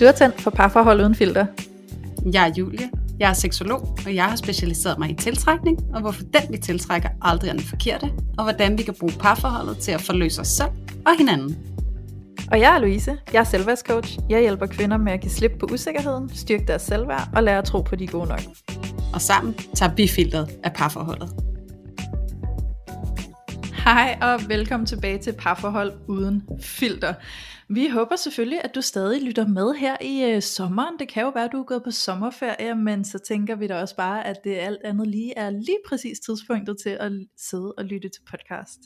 Du er tændt for parforhold uden filter. Jeg er Julie. Jeg er seksolog, og jeg har specialiseret mig i tiltrækning, og hvorfor den vi tiltrækker aldrig er den forkerte, og hvordan vi kan bruge parforholdet til at forløse os selv og hinanden. Og jeg er Louise. Jeg er selvværdscoach. Jeg hjælper kvinder med at give slip på usikkerheden, styrke deres selvværd og lære at tro på, de er gode nok. Og sammen tager vi filteret af parforholdet. Hej og velkommen tilbage til Parforhold uden filter. Vi håber selvfølgelig, at du stadig lytter med her i øh, sommeren. Det kan jo være, at du er gået på sommerferie, men så tænker vi da også bare, at det alt andet lige er lige præcis tidspunktet til at sidde og lytte til podcast.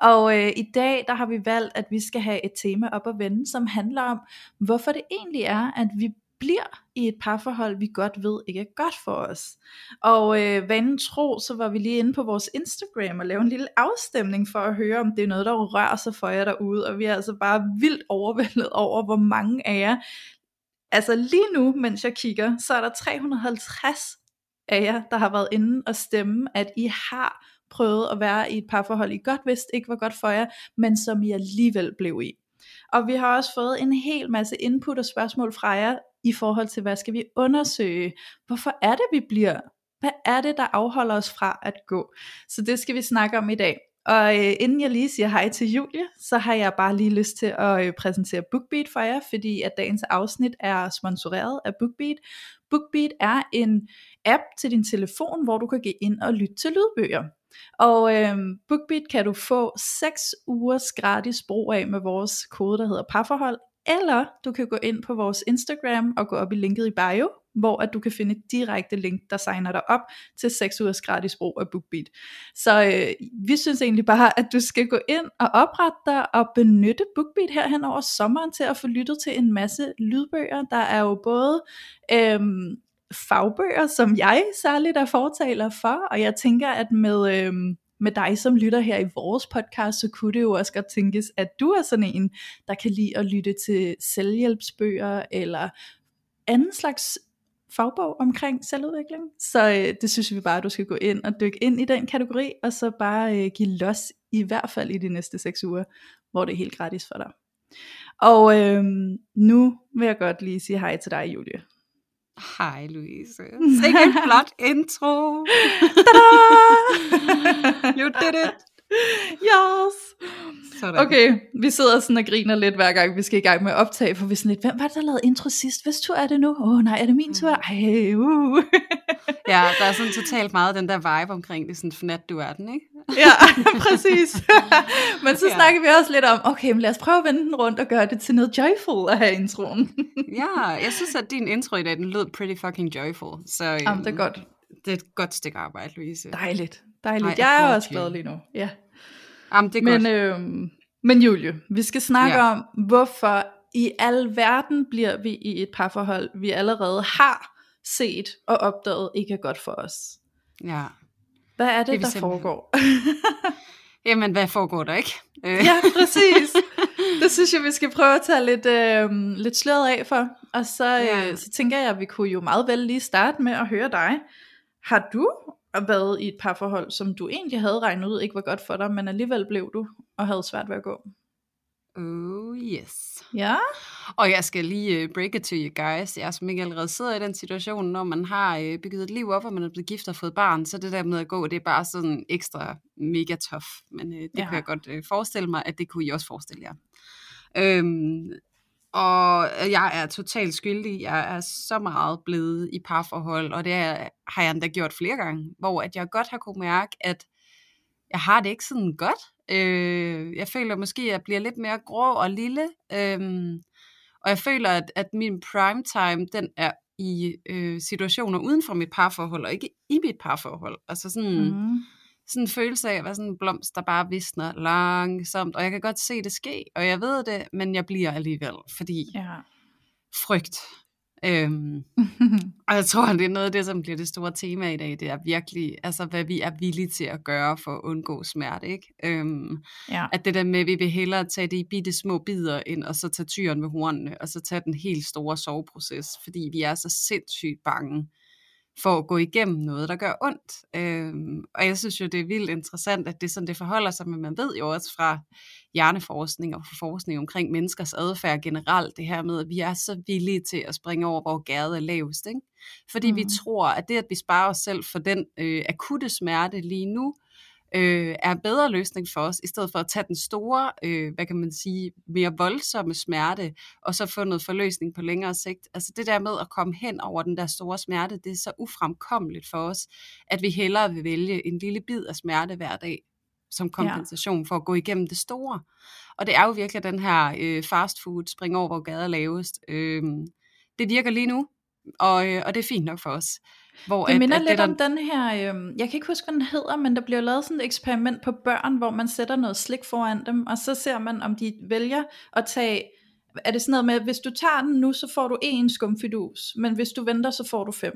Og øh, i dag, der har vi valgt, at vi skal have et tema op at vende, som handler om, hvorfor det egentlig er, at vi bliver i et parforhold, vi godt ved ikke er godt for os. Og øh, vanen tro, så var vi lige inde på vores Instagram og lavede en lille afstemning for at høre, om det er noget, der rører sig for jer derude. Og vi er altså bare vildt overvældet over, hvor mange af jer, altså lige nu, mens jeg kigger, så er der 350 af jer, der har været inde og stemme, at I har prøvet at være i et parforhold, I godt vidste ikke var godt for jer, men som I alligevel blev i. Og vi har også fået en hel masse input og spørgsmål fra jer i forhold til, hvad skal vi undersøge? Hvorfor er det, vi bliver? Hvad er det, der afholder os fra at gå? Så det skal vi snakke om i dag. Og øh, inden jeg lige siger hej til Julie, så har jeg bare lige lyst til at øh, præsentere BookBeat for jer, fordi at dagens afsnit er sponsoreret af BookBeat. BookBeat er en app til din telefon, hvor du kan gå ind og lytte til lydbøger. Og øh, BookBeat kan du få 6 ugers gratis brug af med vores kode, der hedder parforhold, eller du kan gå ind på vores Instagram og gå op i linket i bio, hvor at du kan finde et direkte link, der signer dig op til 6 ugers gratis brug af BookBeat. Så øh, vi synes egentlig bare, at du skal gå ind og oprette dig og benytte BookBeat her hen over sommeren til at få lyttet til en masse lydbøger. Der er jo både øh, fagbøger, som jeg særligt er fortaler for, og jeg tænker, at med... Øh, med dig, som lytter her i vores podcast, så kunne det jo også godt tænkes, at du er sådan en, der kan lide at lytte til selvhjælpsbøger, eller anden slags fagbog omkring selvudvikling. Så øh, det synes vi bare, at du skal gå ind og dykke ind i den kategori, og så bare øh, give los, i hvert fald i de næste 6 uger, hvor det er helt gratis for dig. Og øh, nu vil jeg godt lige sige hej til dig, Julie. Hej Louise. Sikke en flot intro. you did it. Yes. Sådan. Okay, vi sidder sådan og griner lidt hver gang vi skal i gang med at optage, for vi er sådan lidt, hvem var det, der lavede intro sidst? Hvis tur er det nu? Åh oh, nej, er det min tur? Mm. Ej, uh. ja, der er sådan totalt meget den der vibe omkring det, sådan for nat du er den, ikke? ja, præcis. men så ja. snakker vi også lidt om, okay, men lad os prøve at vende den rundt og gøre det til noget joyful at have introen. ja, jeg synes, at din intro i dag, den lød pretty fucking joyful. Så, Jamen, det er godt. Det er et godt stykke arbejde, Louise. Dejligt, dejligt. Ej, jeg er også glad lige nu. Ja. Jamen, det er men, øh, men Julie, vi skal snakke ja. om, hvorfor i al verden bliver vi i et parforhold, vi allerede har set og opdaget ikke er godt for os. Ja. Hvad er det, det der simpelthen... foregår? Jamen, hvad foregår der ikke? ja, præcis. Det synes jeg, vi skal prøve at tage lidt, øh, lidt sløret af for. Og så, ja. øh, så tænker jeg, at vi kunne jo meget vel lige starte med at høre dig. Har du været i et parforhold, som du egentlig havde regnet ud ikke var godt for dig, men alligevel blev du og havde svært ved at gå? Oh yes. Ja? Og jeg skal lige uh, break it to you guys. Jeg som ikke allerede sidder i den situation, når man har uh, bygget et liv op, og man er blevet gift og fået barn, så det der med at gå, det er bare sådan ekstra mega tough. Men uh, det ja. kan jeg godt uh, forestille mig, at det kunne I også forestille jer. Øhm, og øh, jeg er totalt skyldig. Jeg er så meget blevet i parforhold, og det har jeg endda gjort flere gange, hvor at jeg godt har kunne mærke, at jeg har det ikke sådan godt. Øh, jeg føler måske, at jeg bliver lidt mere grå og lille. Øh, og jeg føler, at, at min prime time, den er i øh, situationer uden for mit parforhold, og ikke i mit parforhold. Altså sådan, mm sådan en følelse af at være sådan en blomst, der bare visner langsomt, og jeg kan godt se det ske, og jeg ved det, men jeg bliver alligevel, fordi ja. frygt Øhm, og jeg tror, det er noget af det, som bliver det store tema i dag. Det er virkelig, altså hvad vi er villige til at gøre for at undgå smerte. Ikke? Øhm, ja. At det der med, at vi vil hellere tage det i bitte små bidder, end at så tage tyren med hornene, og så tage den helt store soveproces, fordi vi er så sindssygt bange for at gå igennem noget, der gør ondt. Øhm, og jeg synes jo, det er vildt interessant, at det sådan, det forholder sig, men man ved jo også fra hjerneforskning og forskning omkring menneskers adfærd generelt, det her med, at vi er så villige til at springe over, hvor gæret er lavest. Ikke? Fordi mm. vi tror, at det, at vi sparer os selv for den øh, akutte smerte lige nu, øh, er en bedre løsning for os, i stedet for at tage den store, øh, hvad kan man sige, mere voldsomme smerte, og så få noget forløsning på længere sigt. Altså det der med at komme hen over den der store smerte, det er så ufremkommeligt for os, at vi hellere vil vælge en lille bid af smerte hver dag, som kompensation ja. for at gå igennem det store. Og det er jo virkelig den her øh, fast food, spring over, hvor gader lavest. Øh, det virker lige nu, og, øh, og det er fint nok for os. Hvor det minder at, at lidt det, der... om den her, øh, jeg kan ikke huske, hvad den hedder, men der bliver lavet sådan et eksperiment på børn, hvor man sætter noget slik foran dem, og så ser man, om de vælger at tage, er det sådan noget med, at hvis du tager den nu, så får du en skumfidus, men hvis du venter, så får du fem.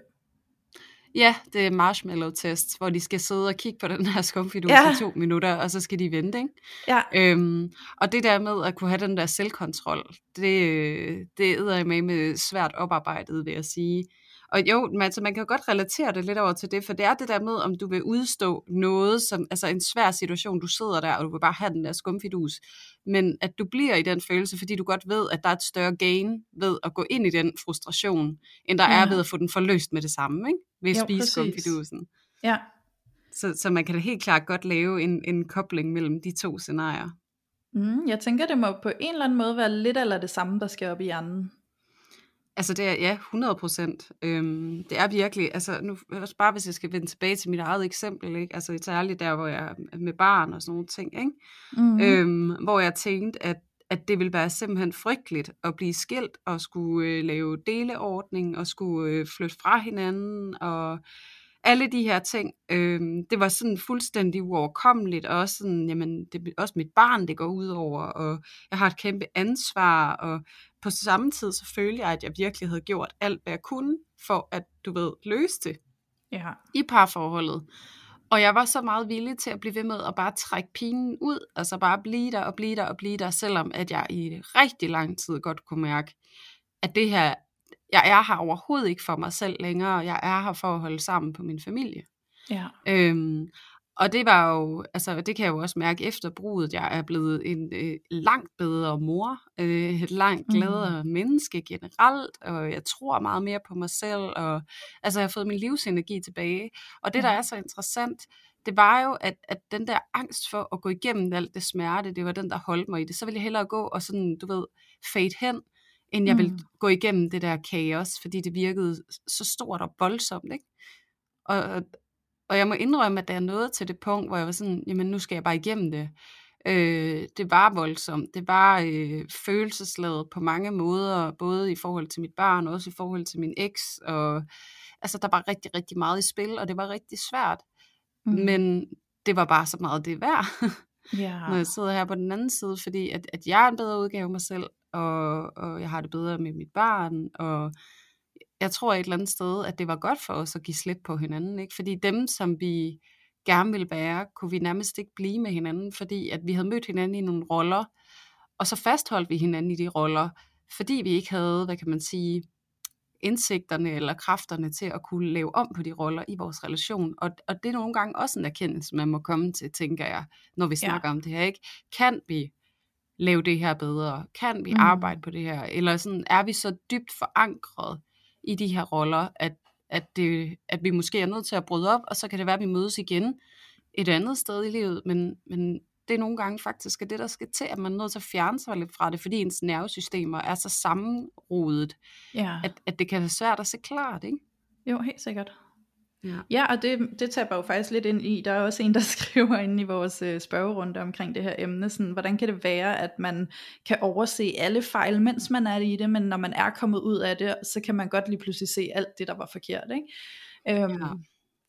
Ja, det er marshmallow test, hvor de skal sidde og kigge på den her skumfidus ja. i to minutter, og så skal de vente, ikke? Ja. Øhm, og det der med at kunne have den der selvkontrol, det, det er med med svært oparbejdet, vil jeg sige. Og jo, man, altså, man kan jo godt relatere det lidt over til det, for det er det der med, om du vil udstå noget, som, altså en svær situation, du sidder der, og du vil bare have den der skumfidus, men at du bliver i den følelse, fordi du godt ved, at der er et større gain ved at gå ind i den frustration, end der ja. er ved at få den forløst med det samme, ikke? ved at jo, spise skumfidusen. Ja. Så, så man kan da helt klart godt lave en, en kobling mellem de to scenarier. Mm, jeg tænker, det må på en eller anden måde være lidt eller det samme, der sker op i hjernen. Altså det er, ja, 100 procent. Øhm, det er virkelig, altså nu, også bare hvis jeg skal vende tilbage til mit eget eksempel, ikke? altså særligt der, hvor jeg er med barn og sådan nogle ting, ikke? Mm-hmm. Øhm, hvor jeg tænkte, at, at det ville være simpelthen frygteligt at blive skilt og skulle øh, lave deleordning og skulle øh, flytte fra hinanden og alle de her ting, øh, det var sådan fuldstændig uoverkommeligt, og også sådan, jamen, det er også mit barn, det går ud over, og jeg har et kæmpe ansvar, og på samme tid, så følte jeg, at jeg virkelig havde gjort alt, hvad jeg kunne, for at, du ved, løse det ja. i parforholdet. Og jeg var så meget villig til at blive ved med at bare trække pinen ud, altså bare blive der og blive der og blive der, selvom at jeg i rigtig lang tid godt kunne mærke, at det her jeg er her overhovedet ikke for mig selv længere, jeg er her for at holde sammen på min familie. Ja. Øhm, og det var jo, altså det kan jeg jo også mærke efter brudet, jeg er blevet en øh, langt bedre mor, øh, et langt mm. gladere mm. menneske generelt, og jeg tror meget mere på mig selv, og altså jeg har fået min livsenergi tilbage. Og det, der er så interessant, det var jo, at, at den der angst for at gå igennem alt det smerte, det var den, der holdt mig i det. Så ville jeg hellere gå og sådan, du ved, fade hen, end jeg mm. ville gå igennem det der kaos, fordi det virkede så stort og voldsomt, ikke? Og, og jeg må indrømme, at der er noget til det punkt, hvor jeg var sådan, jamen nu skal jeg bare igennem det. Øh, det var voldsomt, det var øh, følelsesladet på mange måder, både i forhold til mit barn, og også i forhold til min eks, og altså der var rigtig, rigtig meget i spil, og det var rigtig svært. Mm. Men det var bare så meget det værd, yeah. når jeg sidder her på den anden side, fordi at, at jeg er en bedre udgave af mig selv, og, og jeg har det bedre med mit barn, og jeg tror et eller andet sted, at det var godt for os at give slip på hinanden, ikke? fordi dem, som vi gerne ville være, kunne vi nærmest ikke blive med hinanden, fordi at vi havde mødt hinanden i nogle roller, og så fastholdt vi hinanden i de roller, fordi vi ikke havde, hvad kan man sige, indsigterne eller kræfterne til at kunne lave om på de roller i vores relation. Og, og det er nogle gange også en erkendelse, man må komme til, tænker jeg, når vi snakker ja. om det her. ikke. Kan vi lave det her bedre? Kan vi mm. arbejde på det her? Eller sådan, er vi så dybt forankret i de her roller, at, at, det, at vi måske er nødt til at bryde op, og så kan det være, at vi mødes igen et andet sted i livet, men, men det er nogle gange faktisk det, der skal til, at man er nødt til at fjerne sig lidt fra det, fordi ens nervesystemer er så sammenrodet, ja. at, at det kan være svært at se klart, ikke? Jo, helt sikkert. Ja, ja og det, det taber jo faktisk lidt ind i, der er også en, der skriver inde i vores øh, spørgerunde omkring det her emne, sådan, hvordan kan det være, at man kan overse alle fejl, mens man er i det, men når man er kommet ud af det, så kan man godt lige pludselig se alt det, der var forkert. Ikke? Øhm, ja.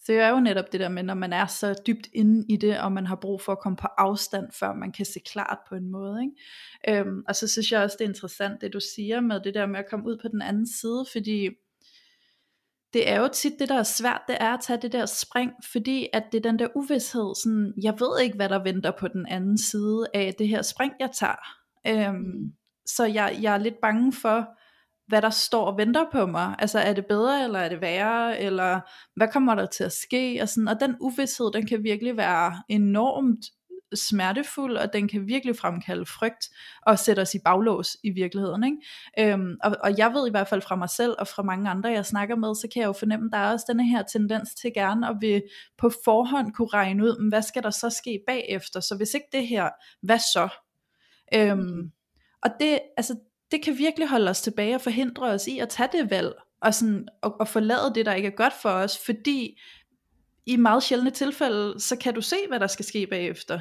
Så det er jo netop det der med, når man er så dybt inde i det, og man har brug for at komme på afstand, før man kan se klart på en måde. Ikke? Øhm, og så synes jeg også, det er interessant, det du siger med det der med at komme ud på den anden side, fordi det er jo tit det, der er svært, det er at tage det der spring, fordi at det er den der uvidshed, sådan, jeg ved ikke, hvad der venter på den anden side af det her spring, jeg tager. Øhm, mm. Så jeg, jeg er lidt bange for, hvad der står og venter på mig. Altså er det bedre, eller er det værre, eller hvad kommer der til at ske? Og, sådan, og den uvidshed, den kan virkelig være enormt smertefuld, og den kan virkelig fremkalde frygt, og sætte os i baglås i virkeligheden. Ikke? Øhm, og, og jeg ved i hvert fald fra mig selv, og fra mange andre, jeg snakker med, så kan jeg jo fornemme, at der er også denne her tendens til gerne at vil på forhånd kunne regne ud, hvad skal der så ske bagefter, så hvis ikke det her, hvad så? Øhm. Og det, altså, det kan virkelig holde os tilbage og forhindre os i at tage det valg, og, sådan, og, og forlade det, der ikke er godt for os, fordi i meget sjældne tilfælde, så kan du se, hvad der skal ske bagefter.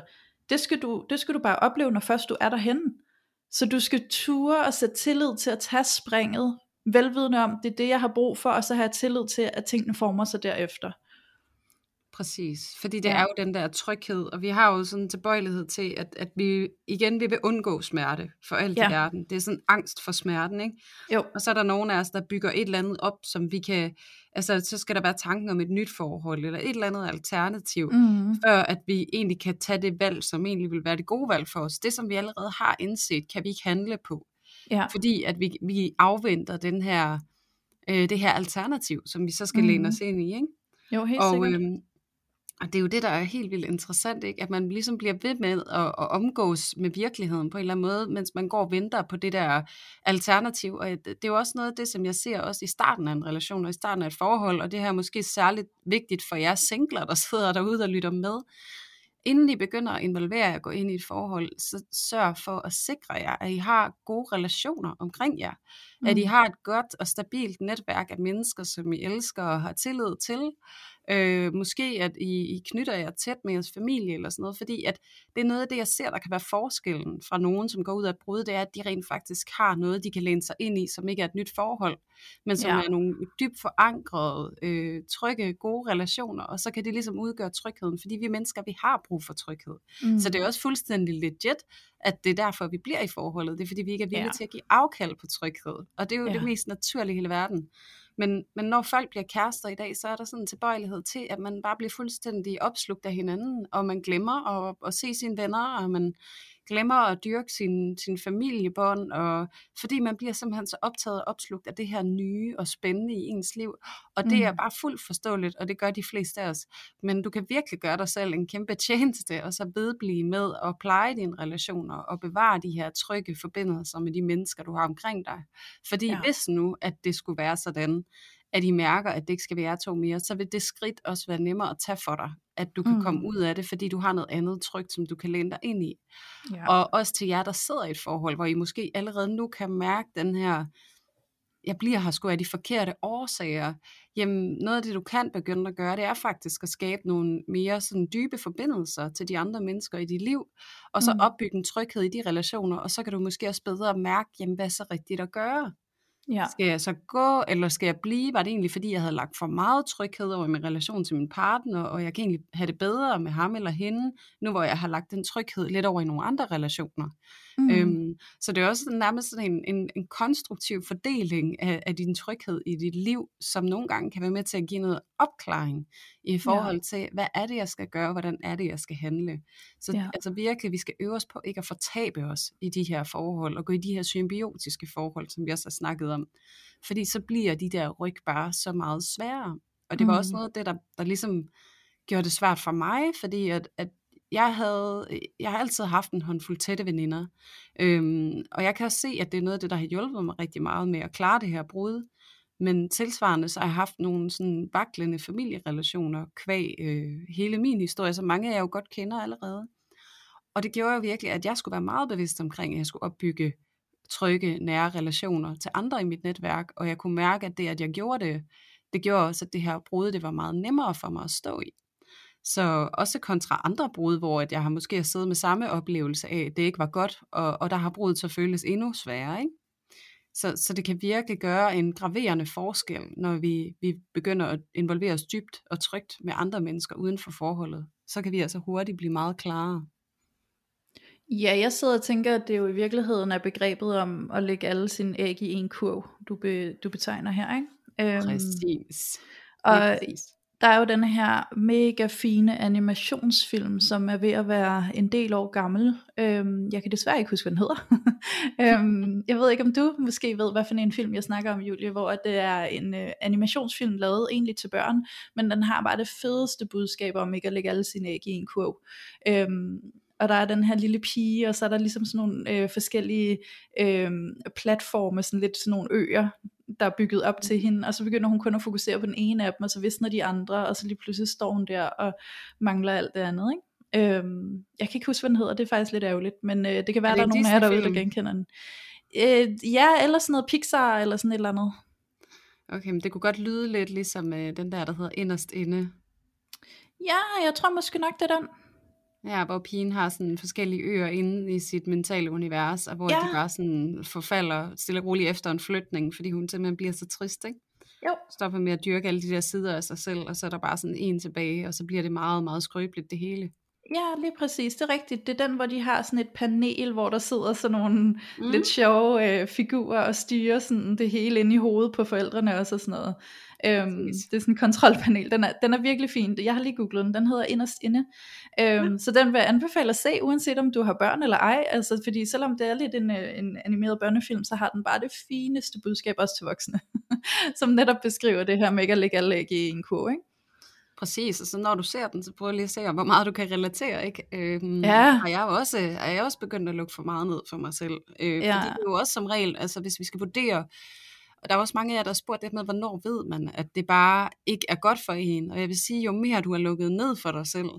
Det skal du, det skal du bare opleve, når først du er derhen. Så du skal ture og sætte tillid til at tage springet, velvidende om, det er det, jeg har brug for, og så har jeg tillid til, at tingene former sig derefter. Præcis, fordi det ja. er jo den der tryghed, og vi har jo sådan en tilbøjelighed til, at, at vi igen vi vil undgå smerte for alt ja. i verden. Det er sådan angst for smerten, ikke? Jo. Og så er der nogen af os, der bygger et eller andet op, som vi kan, altså så skal der være tanken om et nyt forhold, eller et eller andet alternativ, mm. før at vi egentlig kan tage det valg, som egentlig vil være det gode valg for os. Det, som vi allerede har indset, kan vi ikke handle på. Ja. Fordi at vi, vi afventer den her, øh, det her alternativ, som vi så skal mm. læne os ind i, ikke? Jo, helt og, sikkert. Øhm, og det er jo det, der er helt vildt interessant, ikke? at man ligesom bliver ved med at, at omgås med virkeligheden på en eller anden måde, mens man går og venter på det der alternativ. Og det er jo også noget af det, som jeg ser også i starten af en relation og i starten af et forhold, og det her er måske særligt vigtigt for jer singler, der sidder derude og lytter med. Inden I begynder at involvere jer og gå ind i et forhold, så sørg for at sikre jer, at I har gode relationer omkring jer. Mm. At I har et godt og stabilt netværk af mennesker, som I elsker og har tillid til Øh, måske at I, I knytter jer tæt med jeres familie eller sådan noget, fordi at det er noget af det, jeg ser, der kan være forskellen fra nogen, som går ud af et brud, det er, at de rent faktisk har noget, de kan læne sig ind i, som ikke er et nyt forhold, men som ja. er nogle dybt forankrede, øh, trygge, gode relationer, og så kan det ligesom udgøre trygheden, fordi vi mennesker, vi har brug for tryghed. Mm. Så det er også fuldstændig legit, at det er derfor, vi bliver i forholdet. Det er fordi, vi ikke er villige ja. til at give afkald på tryghed. Og det er jo ja. det mest naturlige i hele verden. Men, men når folk bliver kærester i dag, så er der sådan en tilbøjelighed til, at man bare bliver fuldstændig opslugt af hinanden, og man glemmer at, at se sine venner, og man glemmer at dyrke sin, sin familiebånd, og fordi man bliver simpelthen så optaget og opslugt af det her nye og spændende i ens liv. Og det mm. er bare fuldt forståeligt, og det gør de fleste af os. Men du kan virkelig gøre dig selv en kæmpe tjeneste, og så vedblive med at pleje dine relationer, og bevare de her trygge forbindelser med de mennesker, du har omkring dig. Fordi ja. hvis nu, at det skulle være sådan, at I mærker, at det ikke skal være to mere, så vil det skridt også være nemmere at tage for dig, at du kan mm. komme ud af det, fordi du har noget andet trygt, som du kan læne dig ind i. Ja. Og også til jer, der sidder i et forhold, hvor I måske allerede nu kan mærke den her, jeg bliver her sgu af de forkerte årsager. Jamen, noget af det, du kan begynde at gøre, det er faktisk at skabe nogle mere sådan dybe forbindelser til de andre mennesker i dit liv, og så mm. opbygge en tryghed i de relationer, og så kan du måske også bedre mærke, jamen, hvad er så rigtigt at gøre. Ja. Skal jeg så gå, eller skal jeg blive? Var det egentlig, fordi jeg havde lagt for meget tryghed over i min relation til min partner, og jeg kan egentlig have det bedre med ham eller hende, nu hvor jeg har lagt den tryghed lidt over i nogle andre relationer. Mm. Øhm, så det er også nærmest sådan en, en, en konstruktiv fordeling af, af din tryghed i dit liv, som nogle gange kan være med til at give noget opklaring i forhold ja. til, hvad er det, jeg skal gøre, hvordan er det, jeg skal handle. Så ja. altså virkelig, vi skal øve os på ikke at fortabe os i de her forhold, og gå i de her symbiotiske forhold, som vi også har snakket om. Fordi så bliver de der ryg bare så meget sværere. Og det var mm. også noget af det, der, der ligesom gjorde det svært for mig, fordi at, at jeg, havde, jeg har altid haft en håndfuld tætte veninder, øhm, og jeg kan også se, at det er noget af det, der har hjulpet mig rigtig meget med at klare det her brud. Men tilsvarende så har jeg haft nogle sådan vaklende familierelationer kvæg øh, hele min historie, så mange af jer jo godt kender allerede. Og det gjorde jo virkelig, at jeg skulle være meget bevidst omkring, at jeg skulle opbygge trygge, nære relationer til andre i mit netværk, og jeg kunne mærke, at det, at jeg gjorde det, det gjorde også, at det her brud, det var meget nemmere for mig at stå i. Så også kontra andre brud, hvor at jeg har måske siddet med samme oplevelse af, at det ikke var godt, og, og der har brudet så føles endnu sværere. Ikke? Så, så det kan virkelig gøre en graverende forskel, når vi, vi begynder at involvere os dybt og trygt med andre mennesker uden for forholdet. Så kan vi altså hurtigt blive meget klarere. Ja, jeg sidder og tænker, at det jo i virkeligheden er begrebet om at lægge alle sine æg i en kurv, du, be, du betegner her, ikke? Øhm, præcis. Og præcis Der er jo den her mega fine animationsfilm, som er ved at være en del år gammel. Øhm, jeg kan desværre ikke huske, hvad den hedder. øhm, jeg ved ikke, om du måske ved, hvad for en film jeg snakker om, Julie, hvor det er en øh, animationsfilm lavet egentlig til børn, men den har bare det fedeste budskab om ikke at lægge alle sine æg i en kurv. Øhm, og der er den her lille pige, og så er der ligesom sådan nogle øh, forskellige øh, platforme, sådan lidt sådan nogle øer, der er bygget op til hende, og så begynder hun kun at fokusere på den ene af dem, og så visner de andre, og så lige pludselig står hun der og mangler alt det andet, ikke? Øhm, jeg kan ikke huske, hvad den hedder, det er faktisk lidt ærgerligt, men øh, det kan være, er det der er nogen af jer derude, der genkender den. Øh, ja, eller sådan noget Pixar, eller sådan et eller andet. Okay, men det kunne godt lyde lidt ligesom øh, den der, der hedder Inderst Inde. Ja, jeg tror måske nok, det er den. Ja, hvor pigen har sådan forskellige øer inde i sit mentale univers, og hvor ja. de bare sådan forfalder stille og roligt efter en flytning, fordi hun simpelthen bliver så trist, ikke? Jo. Stopper med at dyrke alle de der sider af sig selv, og så er der bare sådan en tilbage, og så bliver det meget, meget skrøbeligt det hele. Ja, lige præcis. Det er rigtigt. Det er den, hvor de har sådan et panel, hvor der sidder sådan nogle mm. lidt sjove øh, figurer og styrer sådan det hele ind i hovedet på forældrene også og sådan noget. Øhm, det er sådan en kontrolpanel. Den er, den er virkelig fin. Jeg har lige googlet den. Den hedder Inderst Inde. Øhm, ja. Så den vil jeg anbefale at se, uanset om du har børn eller ej. Altså, fordi selvom det er lidt en, øh, en animeret børnefilm, så har den bare det fineste budskab også til voksne. som netop beskriver det her med ikke at lægge alle i en kurv, ikke? Præcis, og så når du ser den, så prøv lige at se, hvor meget du kan relatere, ikke? Øhm, ja. Og jeg også, er jeg også begyndt at lukke for meget ned for mig selv. Øh, ja. Fordi det er jo også som regel, altså hvis vi skal vurdere og der er også mange af jer, der har spurgt det med, hvornår ved man, at det bare ikke er godt for en. Og jeg vil sige, jo mere du har lukket ned for dig selv,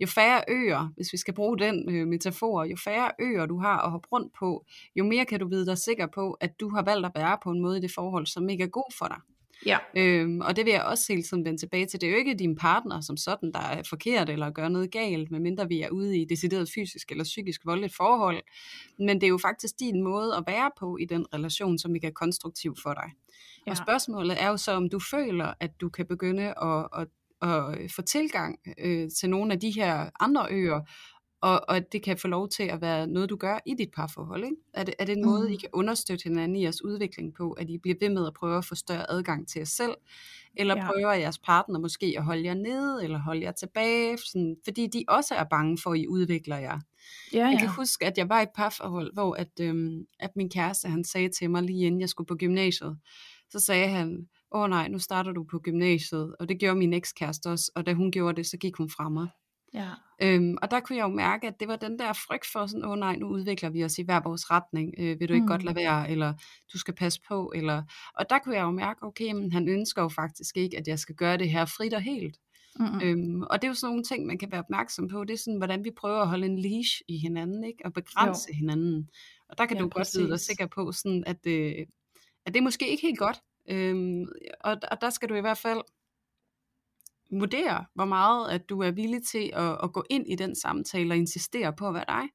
jo færre øer, hvis vi skal bruge den øh, metafor, jo færre øer du har at hoppe rundt på, jo mere kan du vide dig sikker på, at du har valgt at være på en måde i det forhold, som ikke er god for dig. Ja. Øhm, og det vil jeg også hele tiden vende tilbage til. Det er jo ikke din partner som sådan, der er forkert eller gør noget galt, medmindre vi er ude i decideret fysisk eller psykisk voldeligt forhold. Men det er jo faktisk din måde at være på i den relation, som ikke er konstruktiv for dig. Ja. Og spørgsmålet er jo så, om du føler, at du kan begynde at, at at få tilgang øh, til nogle af de her andre øer, og, og at det kan få lov til at være noget, du gør i dit parforhold. Ikke? Er, det, er det en måde, mm. I kan understøtte hinanden i jeres udvikling på, at I bliver ved med at prøve at få større adgang til jer selv, eller ja. prøver jeres partner måske at holde jer nede, eller holde jer tilbage, sådan, fordi de også er bange for, at I udvikler jer. Ja, ja. Jeg kan huske, at jeg var i et parforhold, hvor at, øhm, at min kæreste, han sagde til mig lige inden jeg skulle på gymnasiet, så sagde han, åh oh, nej, nu starter du på gymnasiet, og det gjorde min ekskæreste også, og da hun gjorde det, så gik hun fra mig. Ja. Øhm, og der kunne jeg jo mærke, at det var den der frygt for sådan, åh oh, nej, nu udvikler vi os i hver vores retning, øh, vil du ikke mm. godt lade være, eller du skal passe på, eller, og der kunne jeg jo mærke, okay, men han ønsker jo faktisk ikke, at jeg skal gøre det her frit og helt. Mm-hmm. Øhm, og det er jo sådan nogle ting, man kan være opmærksom på, det er sådan, hvordan vi prøver at holde en leash i hinanden, ikke? og begrænse jo. hinanden. Og der kan ja, du præcis. godt vide dig sikker på, sådan, at, øh, at det er måske ikke helt godt, øhm, og, og der skal du i hvert fald vurdere, hvor meget at du er villig til at, at gå ind i den samtale og insistere på at være dig.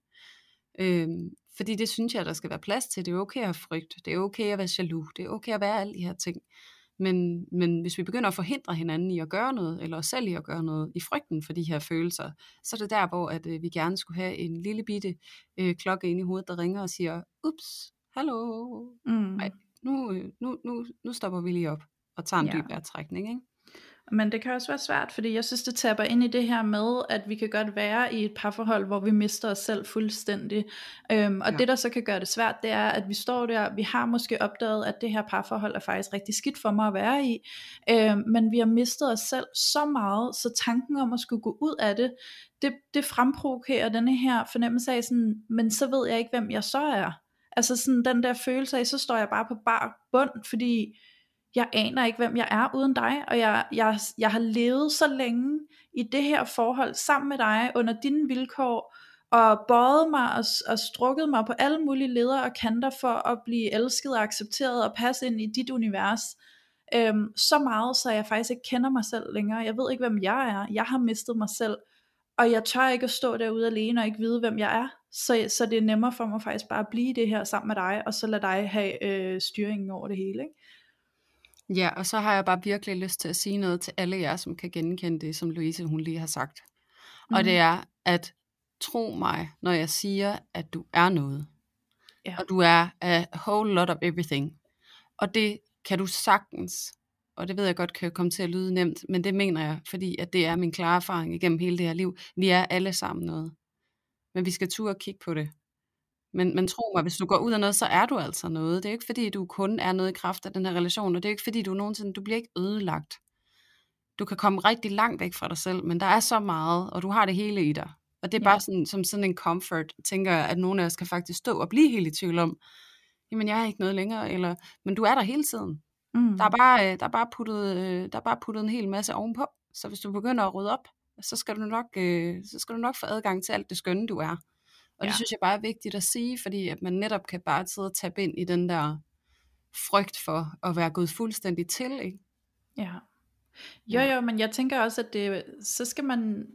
Øhm, fordi det synes jeg, der skal være plads til. Det er okay at have frygt, det er okay at være jaloux, det er okay at være alle de her ting. Men, men hvis vi begynder at forhindre hinanden i at gøre noget, eller os selv i at gøre noget, i frygten for de her følelser, så er det der, hvor at, øh, vi gerne skulle have en lille bitte øh, klokke ind i hovedet, der ringer og siger, ups, hallo, mm. Ej, nu, øh, nu, nu, nu stopper vi lige op og tager en ja. dyb vejrtrækning. Ikke? Men det kan også være svært, fordi jeg synes, det taber ind i det her med, at vi kan godt være i et parforhold, hvor vi mister os selv fuldstændig. Øhm, og ja. det, der så kan gøre det svært, det er, at vi står der, vi har måske opdaget, at det her parforhold er faktisk rigtig skidt for mig at være i, øhm, men vi har mistet os selv så meget, så tanken om at skulle gå ud af det, det, det fremprovokerer denne her fornemmelse af sådan, men så ved jeg ikke, hvem jeg så er. Altså sådan den der følelse af, så står jeg bare på bar bund, fordi jeg aner ikke, hvem jeg er uden dig, og jeg, jeg, jeg har levet så længe i det her forhold sammen med dig, under dine vilkår, og bøjet mig og, og strukket mig på alle mulige leder og kanter for at blive elsket og accepteret og passe ind i dit univers. Øhm, så meget, så jeg faktisk ikke kender mig selv længere. Jeg ved ikke, hvem jeg er. Jeg har mistet mig selv. Og jeg tør ikke at stå derude alene og ikke vide, hvem jeg er. Så, så det er nemmere for mig faktisk bare at blive det her sammen med dig, og så lade dig have øh, styringen over det hele. Ikke? Ja, og så har jeg bare virkelig lyst til at sige noget til alle jer, som kan genkende det, som Louise hun lige har sagt. Mm. Og det er, at tro mig, når jeg siger, at du er noget. Ja. Og du er a whole lot of everything. Og det kan du sagtens og det ved jeg godt kan komme til at lyde nemt, men det mener jeg, fordi at det er min klare erfaring igennem hele det her liv. Vi er alle sammen noget. Men vi skal turde kigge på det. Men, men tro mig, hvis du går ud af noget, så er du altså noget. Det er ikke fordi, du kun er noget i kraft af den her relation, og det er ikke fordi, du nogensinde, du bliver ikke ødelagt. Du kan komme rigtig langt væk fra dig selv, men der er så meget, og du har det hele i dig. Og det er ja. bare sådan, som sådan en comfort, tænker jeg, at nogle af os kan faktisk stå og blive helt i tvivl om, jamen jeg er ikke noget længere, eller, men du er der hele tiden. Mm. Der, er bare, øh, der, er bare puttet, øh, der er bare puttet en hel masse ovenpå. Så hvis du begynder at rydde op, så skal du nok, øh, så skal du nok få adgang til alt det skønne, du er. Og ja. det synes jeg bare er vigtigt at sige, fordi at man netop kan bare sidde og tabe ind i den der frygt for at være gået fuldstændig til, ikke? Ja. Jo, jo, men jeg tænker også, at det, så skal man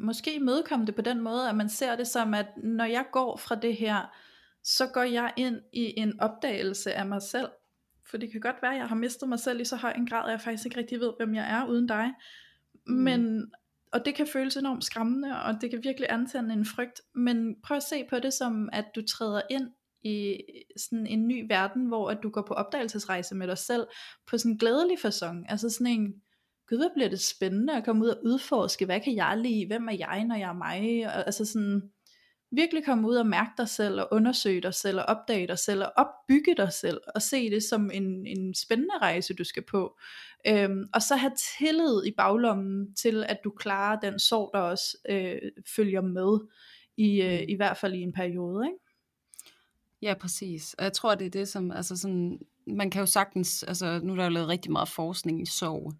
måske mødekomme det på den måde, at man ser det som, at når jeg går fra det her, så går jeg ind i en opdagelse af mig selv. For det kan godt være, at jeg har mistet mig selv i så høj en grad, at jeg faktisk ikke rigtig ved, hvem jeg er uden dig. Mm. Men, og det kan føles enormt skræmmende, og det kan virkelig antænde en frygt. Men prøv at se på det som, at du træder ind i sådan en ny verden, hvor at du går på opdagelsesrejse med dig selv, på sådan en glædelig fasong. Altså sådan en, gud hvor bliver det spændende at komme ud og udforske, hvad kan jeg lide, hvem er jeg, når jeg er mig, og, altså sådan, virkelig komme ud og mærke dig selv, og undersøge dig selv, og opdage dig selv, og opbygge dig selv, og se det som en, en spændende rejse, du skal på. Øhm, og så have tillid i baglommen til, at du klarer den sorg, der også øh, følger med, i, øh, mm. i hvert fald i en periode, ikke? Ja, præcis. Og jeg tror, det er det, som, altså sådan, man kan jo sagtens, altså nu er der jo lavet rigtig meget forskning i sorg,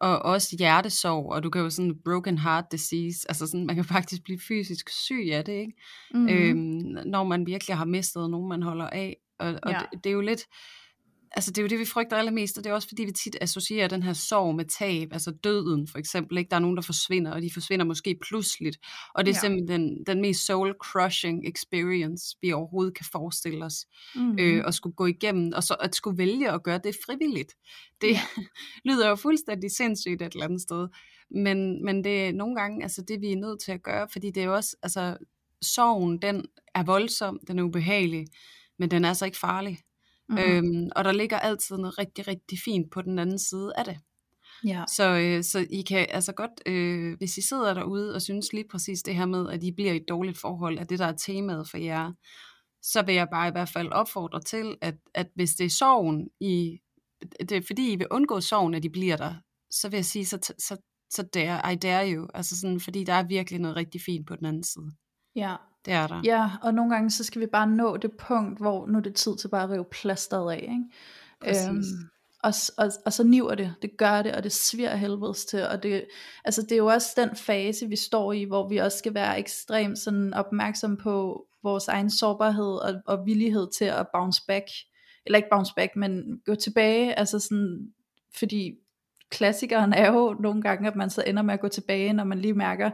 og også hjertesorg, og du kan jo sådan broken heart disease, altså sådan, man kan faktisk blive fysisk syg af det, ikke? Mm-hmm. Øhm, når man virkelig har mistet nogen, man holder af, og, og ja. det, det er jo lidt, altså det er jo det, vi frygter allermest, og det er også fordi, vi tit associerer den her sorg med tab, altså døden for eksempel, ikke? der er nogen, der forsvinder, og de forsvinder måske pludseligt, og det er ja. simpelthen den, den mest soul-crushing experience, vi overhovedet kan forestille os, mm-hmm. øh, at skulle gå igennem, og så at skulle vælge at gøre det frivilligt. Det ja. lyder jo fuldstændig sindssygt et eller andet sted, men, men det er nogle gange altså det, vi er nødt til at gøre, fordi det er jo også, altså sorgen, den er voldsom, den er ubehagelig, men den er altså ikke farlig. Mm-hmm. Øhm, og der ligger altid noget rigtig, rigtig fint på den anden side af det. Ja. Så, øh, så I kan altså godt, øh, hvis I sidder derude og synes lige præcis det her med, at I bliver i et dårligt forhold, at det der er temaet for jer, så vil jeg bare i hvert fald opfordre til, at, at hvis det er sorgen, I, det er fordi I vil undgå sorgen, at I bliver der, så vil jeg sige, så, så, så dare, I dare you, altså sådan, fordi der er virkelig noget rigtig fint på den anden side. Ja, det er der. Ja, og nogle gange så skal vi bare nå det punkt, hvor nu er det tid til bare at rive plasteret af. Ikke? Præcis. Øhm, og, og, og så niver det, det gør det, og det sviger helvedes til, og det, altså det er jo også den fase, vi står i, hvor vi også skal være ekstremt sådan opmærksom på vores egen sårbarhed og, og villighed til at bounce back, eller ikke bounce back, men gå tilbage, altså sådan, fordi klassikeren er jo nogle gange, at man så ender med at gå tilbage, når man lige mærker,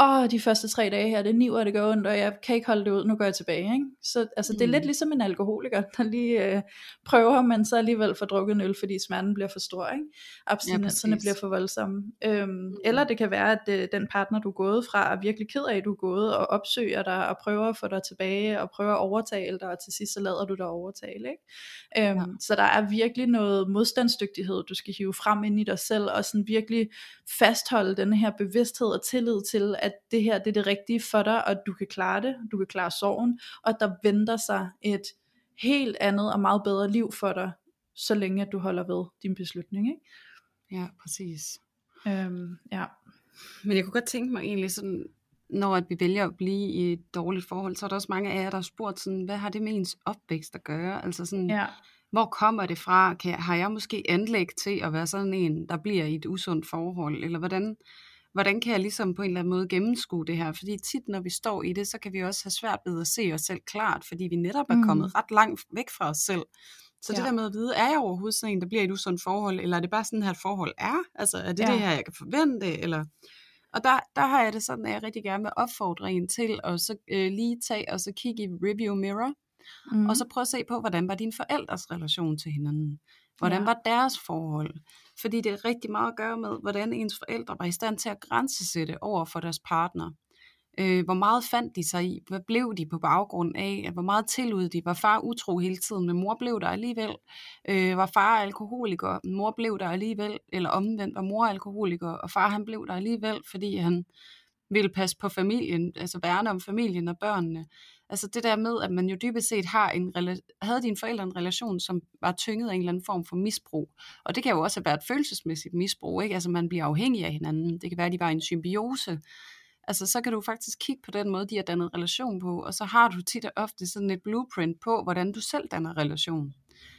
åh, de første tre dage her, det niver, det går ondt, og jeg kan ikke holde det ud, nu går jeg tilbage. Ikke? Så altså, det er mm. lidt ligesom en alkoholiker, der lige øh, prøver, men så alligevel får drukket en øl, fordi smerten bliver for stor. Ikke? Abstinenserne ja, bliver for voldsomme. Øhm, mm. Eller det kan være, at øh, den partner, du er gået fra, er virkelig ked af, at du er gået, og opsøger dig, og prøver at få dig tilbage, og prøver at overtale dig, og til sidst så lader du dig overtale. Ikke? Øhm, ja. Så der er virkelig noget modstandsdygtighed, du skal hive frem ind i dig selv, og sådan virkelig fastholde den her bevidsthed og tillid til, at det her det er det rigtige for dig, og du kan klare det, du kan klare sorgen, og der venter sig et helt andet og meget bedre liv for dig, så længe at du holder ved din beslutning. Ikke? Ja, præcis. Øhm, ja. Men jeg kunne godt tænke mig egentlig sådan, når at vi vælger at blive i et dårligt forhold, så er der også mange af jer, der har spurgt sådan, hvad har det med ens opvækst at gøre? Altså sådan, ja. Hvor kommer det fra? Kan, har jeg måske anlæg til at være sådan en, der bliver i et usundt forhold? Eller hvordan, hvordan kan jeg ligesom på en eller anden måde gennemskue det her? Fordi tit, når vi står i det, så kan vi også have svært ved at se os selv klart, fordi vi netop er kommet mm. ret langt væk fra os selv. Så ja. det der med at vide, er jeg overhovedet sådan en, der bliver i et usundt forhold, eller er det bare sådan her, et forhold er? Altså, er det ja. det her, jeg kan forvente? Eller... Og der, der har jeg det sådan, at jeg rigtig gerne vil opfordre en til at så øh, lige tage og så kigge i review mirror, mm. og så prøve at se på, hvordan var din forældres relation til hinanden? Hvordan ja. var deres forhold? Fordi det er rigtig meget at gøre med, hvordan ens forældre var i stand til at grænsesætte over for deres partner. Øh, hvor meget fandt de sig i? Hvad blev de på baggrund af? Hvor meget tillod de? Var far utro hele tiden, men mor blev der alligevel? Øh, var far alkoholiker? Mor blev der alligevel? Eller omvendt, var mor alkoholiker, og far han blev der alligevel, fordi han ville passe på familien, altså værne om familien og børnene. Altså det der med, at man jo dybest set har en, havde dine forældre en relation, som var tynget af en eller anden form for misbrug. Og det kan jo også være et følelsesmæssigt misbrug, ikke? Altså man bliver afhængig af hinanden. Det kan være, at de var i en symbiose. Altså så kan du faktisk kigge på den måde, de har dannet relation på, og så har du tit og ofte sådan et blueprint på, hvordan du selv danner relation.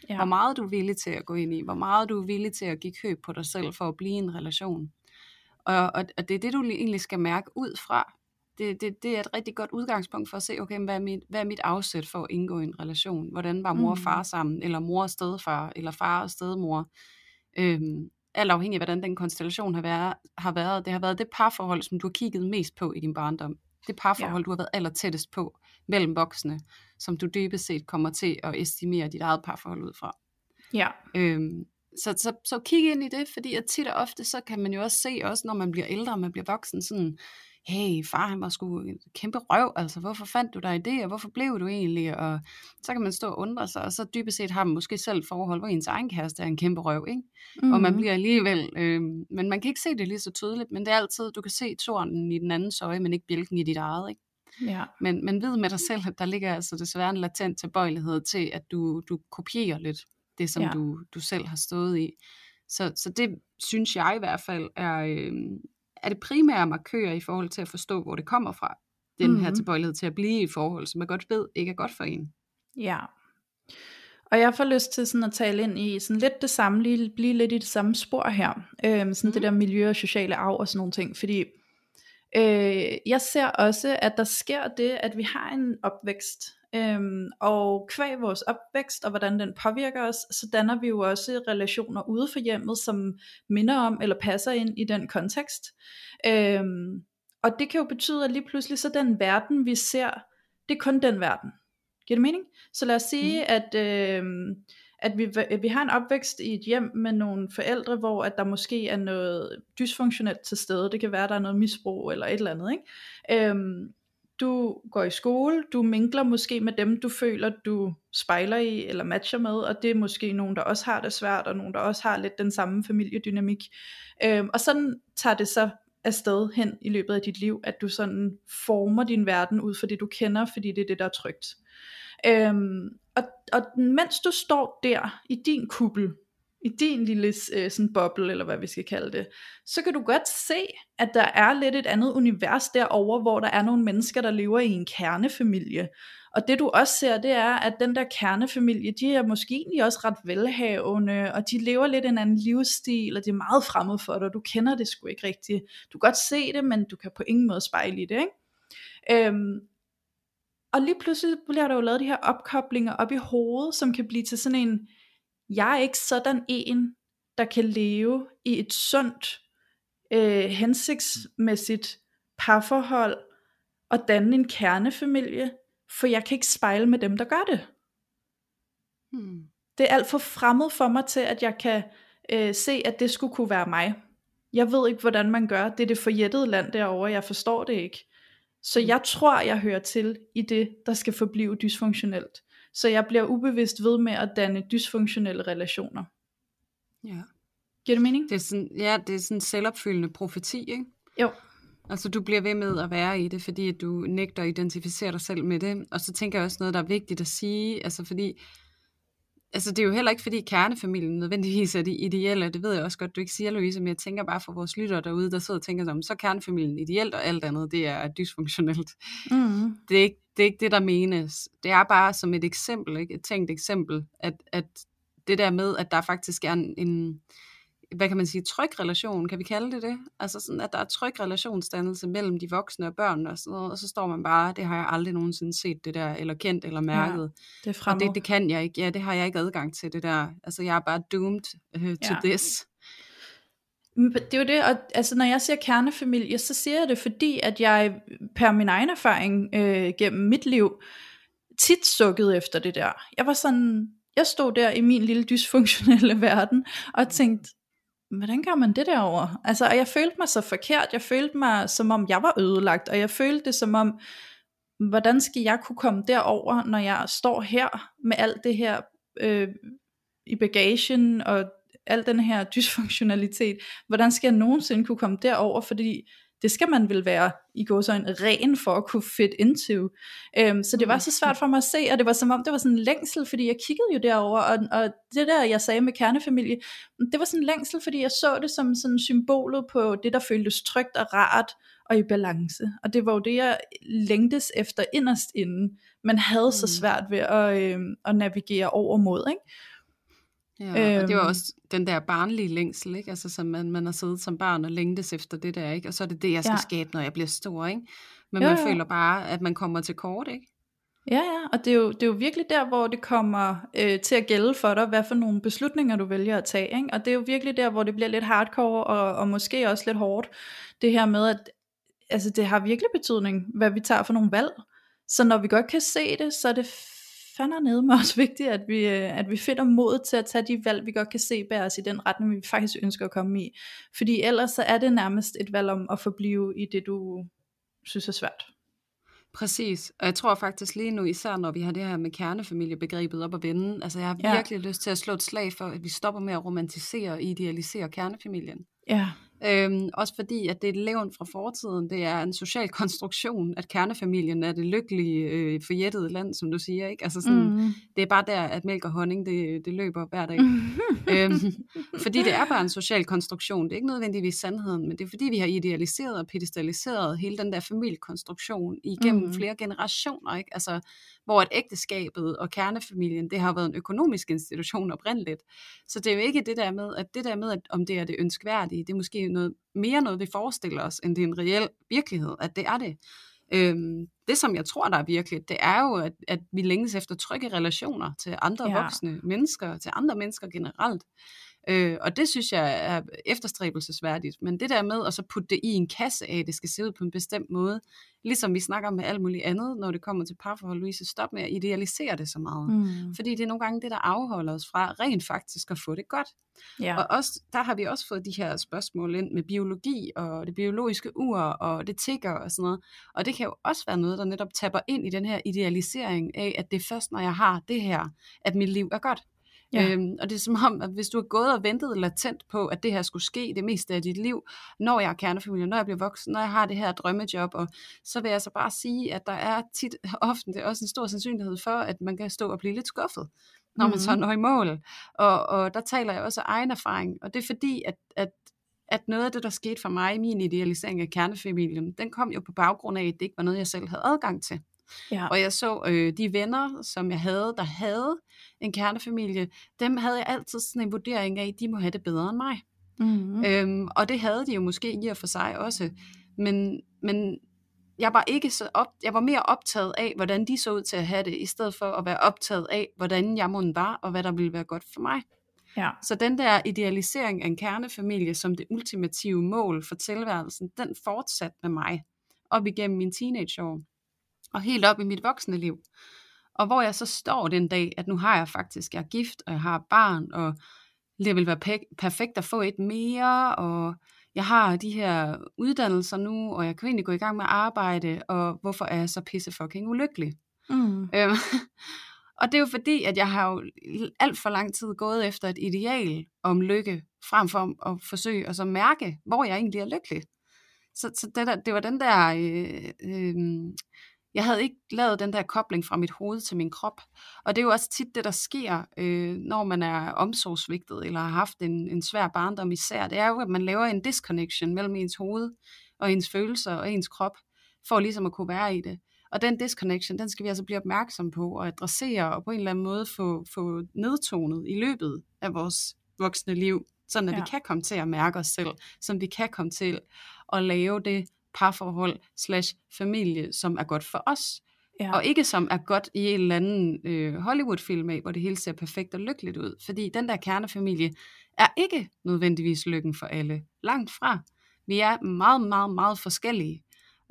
Ja. Hvor meget du er villig til at gå ind i, hvor meget du er villig til at give køb på dig selv for at blive en relation. Og, og, og det er det, du egentlig skal mærke ud fra. Det, det, det er et rigtig godt udgangspunkt for at se, okay, hvad er, mit, hvad er mit afsæt for at indgå i en relation? Hvordan var mor og far mm. sammen? Eller mor og stedfar? Eller far og stedmor? Øhm, alt afhængig af, hvordan den konstellation har været, har været. Det har været det parforhold, som du har kigget mest på i din barndom. Det parforhold, ja. du har været aller tættest på mellem voksne, som du dybest set kommer til at estimere dit eget parforhold ud fra. Ja. Øhm, så, så, så kig ind i det, fordi at tit og ofte, så kan man jo også se, også når man bliver ældre, man bliver voksen, sådan, hey, far han var sgu en kæmpe røv, altså hvorfor fandt du dig i det, og hvorfor blev du egentlig, og så kan man stå og undre sig, og så dybest set har man måske selv forhold, hvor ens egen kæreste er en kæmpe røv, ikke? Mm-hmm. Og man mhm. bliver alligevel, øh, men man kan ikke se det lige så tydeligt, men det er altid, du kan se tårnen i den anden øje, men ikke bjælken i dit eget, ikke? Ja. Men, men ved med dig selv, at der ligger altså desværre en latent tilbøjelighed til, at du, du kopierer lidt det, som ja. du, du selv har stået i. Så, så det synes jeg i hvert fald er, øh, er det primære markør i forhold til at forstå, hvor det kommer fra. Den mm-hmm. her mhm. tilbøjelighed til at blive i forhold, som man godt ved ikke er godt for en. Ja. Og jeg får lyst til sådan at tale ind i sådan lidt det samme, lige, blive lidt i det samme spor her. Øhm, sådan mm-hmm. det der miljø og sociale arv og sådan nogle ting. Fordi øh, jeg ser også, at der sker det, at vi har en opvækst, Øhm, og kvæg vores opvækst og hvordan den påvirker os, så danner vi jo også relationer ude for hjemmet, som minder om eller passer ind i den kontekst. Øhm, og det kan jo betyde, at lige pludselig så den verden, vi ser, det er kun den verden. Giver det mening? Så lad os sige, mm. at, øh, at vi, vi har en opvækst i et hjem med nogle forældre, hvor at der måske er noget dysfunktionelt til stede. Det kan være, at der er noget misbrug eller et eller andet. Ikke? Øhm, du går i skole, du minkler måske med dem, du føler, du spejler i eller matcher med, og det er måske nogen, der også har det svært, og nogen, der også har lidt den samme familiedynamik. Øhm, og sådan tager det så afsted hen i løbet af dit liv, at du sådan former din verden ud for det, du kender, fordi det er det, der er trygt. Øhm, og, og mens du står der i din kuppel, i din lille øh, sådan boble, eller hvad vi skal kalde det, så kan du godt se, at der er lidt et andet univers derover, hvor der er nogle mennesker, der lever i en kernefamilie. Og det du også ser, det er, at den der kernefamilie, de er måske egentlig også ret velhavende, og de lever lidt en anden livsstil, og det er meget fremmed for dig, og du kender det sgu ikke rigtigt. Du kan godt se det, men du kan på ingen måde spejle i det, ikke? Øhm, og lige pludselig bliver der jo lavet de her opkoblinger op i hovedet, som kan blive til sådan en, jeg er ikke sådan en, der kan leve i et sundt, øh, hensigtsmæssigt parforhold og danne en kernefamilie, for jeg kan ikke spejle med dem, der gør det. Hmm. Det er alt for fremmed for mig til, at jeg kan øh, se, at det skulle kunne være mig. Jeg ved ikke, hvordan man gør. Det er det forjættede land derovre. Jeg forstår det ikke. Så hmm. jeg tror, jeg hører til i det, der skal forblive dysfunktionelt. Så jeg bliver ubevidst ved med at danne dysfunktionelle relationer. Ja. Giver det mening? Det er sådan, ja, det er sådan en selvopfyldende profeti, ikke? Jo. Altså du bliver ved med at være i det, fordi du nægter at identificere dig selv med det. Og så tænker jeg også noget, der er vigtigt at sige, altså fordi altså det er jo heller ikke, fordi kernefamilien nødvendigvis er det ideelle, det ved jeg også godt, du ikke siger, Louise, men jeg tænker bare for vores lyttere derude, der sidder og tænker så er kernefamilien ideelt, og alt andet, det er dysfunktionelt. Mm. Det, er ikke, det er ikke det, der menes. Det er bare som et eksempel, ikke? et tænkt eksempel, at, at det der med, at der faktisk er en, en hvad kan man sige, tryg relation, kan vi kalde det det? Altså sådan, at der er tryg relationsdannelse mellem de voksne og børnene og sådan noget, og så står man bare, det har jeg aldrig nogensinde set det der, eller kendt, eller mærket. Ja, det er og det, det kan jeg ikke, ja, det har jeg ikke adgang til det der. Altså jeg er bare doomed uh, to ja. this. Det er jo det, og altså når jeg siger kernefamilie, så siger jeg det, fordi at jeg per min egen erfaring øh, gennem mit liv, tit sukkede efter det der. Jeg var sådan, jeg stod der i min lille dysfunktionelle verden, og tænkte, hvordan gør man det derover? Altså, og jeg følte mig så forkert, jeg følte mig som om jeg var ødelagt, og jeg følte det som om, hvordan skal jeg kunne komme derover, når jeg står her med alt det her øh, i bagagen, og al den her dysfunktionalitet, hvordan skal jeg nogensinde kunne komme derover, fordi det skal man vel være i går så en ren for at kunne fit into. Um, så det var så svært for mig at se, og det var som om, det var sådan en længsel, fordi jeg kiggede jo derover, og, og det der, jeg sagde med kernefamilie, det var sådan en længsel, fordi jeg så det som sådan symbolet på det, der føltes trygt og rart, og i balance. Og det var jo det, jeg længtes efter inderst inden, men havde så mm. svært ved at, øh, at navigere over mod, ikke? Ja, og det var øhm. også den der barnlige længsel, ikke? Altså, som man, man har siddet som barn og længtes efter det der, ikke? Og så er det det, jeg skal ja. skabe, når jeg bliver stor, ikke? Men jo, man jo. føler bare, at man kommer til kort, ikke? Ja, ja, og det er jo, det er jo virkelig der, hvor det kommer øh, til at gælde for dig, hvad for nogle beslutninger du vælger at tage, ikke? Og det er jo virkelig der, hvor det bliver lidt hardcore, og, og måske også lidt hårdt, det her med, at altså, det har virkelig betydning, hvad vi tager for nogle valg. Så når vi godt kan se det, så er det fandme nede med også vigtigt, at vi, øh, at vi finder mod til at tage de valg, vi godt kan se bære os i den retning, vi faktisk ønsker at komme i. Fordi ellers så er det nærmest et valg om at forblive i det, du synes er svært. Præcis, og jeg tror faktisk lige nu, især når vi har det her med kernefamiliebegrebet op at vende, altså jeg har ja. virkelig lyst til at slå et slag for, at vi stopper med at romantisere og idealisere kernefamilien. Ja. Øhm, også fordi, at det er et levn fra fortiden. Det er en social konstruktion, at kernefamilien er det lykkelige, øh, forjættede land, som du siger. Ikke? Altså sådan, mm. Det er bare der, at mælk og honning, det, det løber hver dag. øhm, fordi det er bare en social konstruktion. Det er ikke nødvendigvis sandheden, men det er fordi, vi har idealiseret og pedestaliseret hele den der familiekonstruktion igennem mm. flere generationer. Ikke? Altså, hvor at ægteskabet og kernefamilien, det har været en økonomisk institution oprindeligt. Så det er jo ikke det der med, at det der med, at om det er det ønskværdige, det er måske noget, mere noget, vi forestiller os, end det er en reel virkelighed, at det er det. Øhm, det, som jeg tror, der er virkelig, det er jo, at, at vi længes efter trygge relationer til andre ja. voksne mennesker, til andre mennesker generelt. Øh, og det synes jeg er efterstræbelsesværdigt. Men det der med at så putte det i en kasse af, det skal se ud på en bestemt måde, ligesom vi snakker med alt muligt andet, når det kommer til parforhold, Louise, stop med at idealisere det så meget. Mm. Fordi det er nogle gange det, der afholder os fra rent faktisk at få det godt. Ja. Og også, der har vi også fået de her spørgsmål ind med biologi og det biologiske ur og det tigger og sådan noget. Og det kan jo også være noget, der netop tapper ind i den her idealisering af, at det er først, når jeg har det her, at mit liv er godt. Ja. Øhm, og det er som om, at hvis du har gået og ventet latent på, at det her skulle ske det meste af dit liv, når jeg er kernefamilie, når jeg bliver voksen, når jeg har det her drømmejob, og så vil jeg så bare sige, at der er tit ofte det er også en stor sandsynlighed for, at man kan stå og blive lidt skuffet, når man så når i mål. Og, og der taler jeg også af egen erfaring, og det er fordi, at, at at noget af det, der skete for mig i min idealisering af kernefamilien, den kom jo på baggrund af, at det ikke var noget, jeg selv havde adgang til. Ja. Og jeg så øh, de venner, som jeg havde, der havde en kernefamilie, dem havde jeg altid sådan en vurdering af, at de må have det bedre end mig. Mm-hmm. Øhm, og det havde de jo måske i og for sig også. Men, men jeg var ikke så op, jeg var mere optaget af, hvordan de så ud til at have det, i stedet for at være optaget af, hvordan jeg måtte var, og hvad der ville være godt for mig. Ja. Så den der idealisering af en kernefamilie som det ultimative mål for tilværelsen, den fortsatte med mig op igennem mine teenageår og helt op i mit voksne liv. Og hvor jeg så står den dag, at nu har jeg faktisk, jeg er gift, og jeg har barn, og det vil være perfekt at få et mere, og jeg har de her uddannelser nu, og jeg kan egentlig gå i gang med at arbejde, og hvorfor er jeg så pisse fucking ulykkelig? Mm. Øhm, og det er jo fordi, at jeg har jo alt for lang tid gået efter et ideal om lykke, frem for at forsøge at så mærke, hvor jeg egentlig er lykkelig. Så, så det, der, det var den der øh, øh, jeg havde ikke lavet den der kobling fra mit hoved til min krop. Og det er jo også tit det, der sker, øh, når man er omsorgsvigtet, eller har haft en, en svær barndom især. Det er jo, at man laver en disconnection mellem ens hoved, og ens følelser, og ens krop, for ligesom at kunne være i det. Og den disconnection, den skal vi altså blive opmærksom på, og adressere, og på en eller anden måde få, få nedtonet i løbet af vores voksne liv, sådan at ja. vi kan komme til at mærke os selv, som vi kan komme til at lave det, parforhold slash familie, som er godt for os. Ja. Og ikke som er godt i en eller anden øh, Hollywood-film af, hvor det hele ser perfekt og lykkeligt ud. Fordi den der kernefamilie er ikke nødvendigvis lykken for alle. Langt fra. Vi er meget, meget, meget forskellige.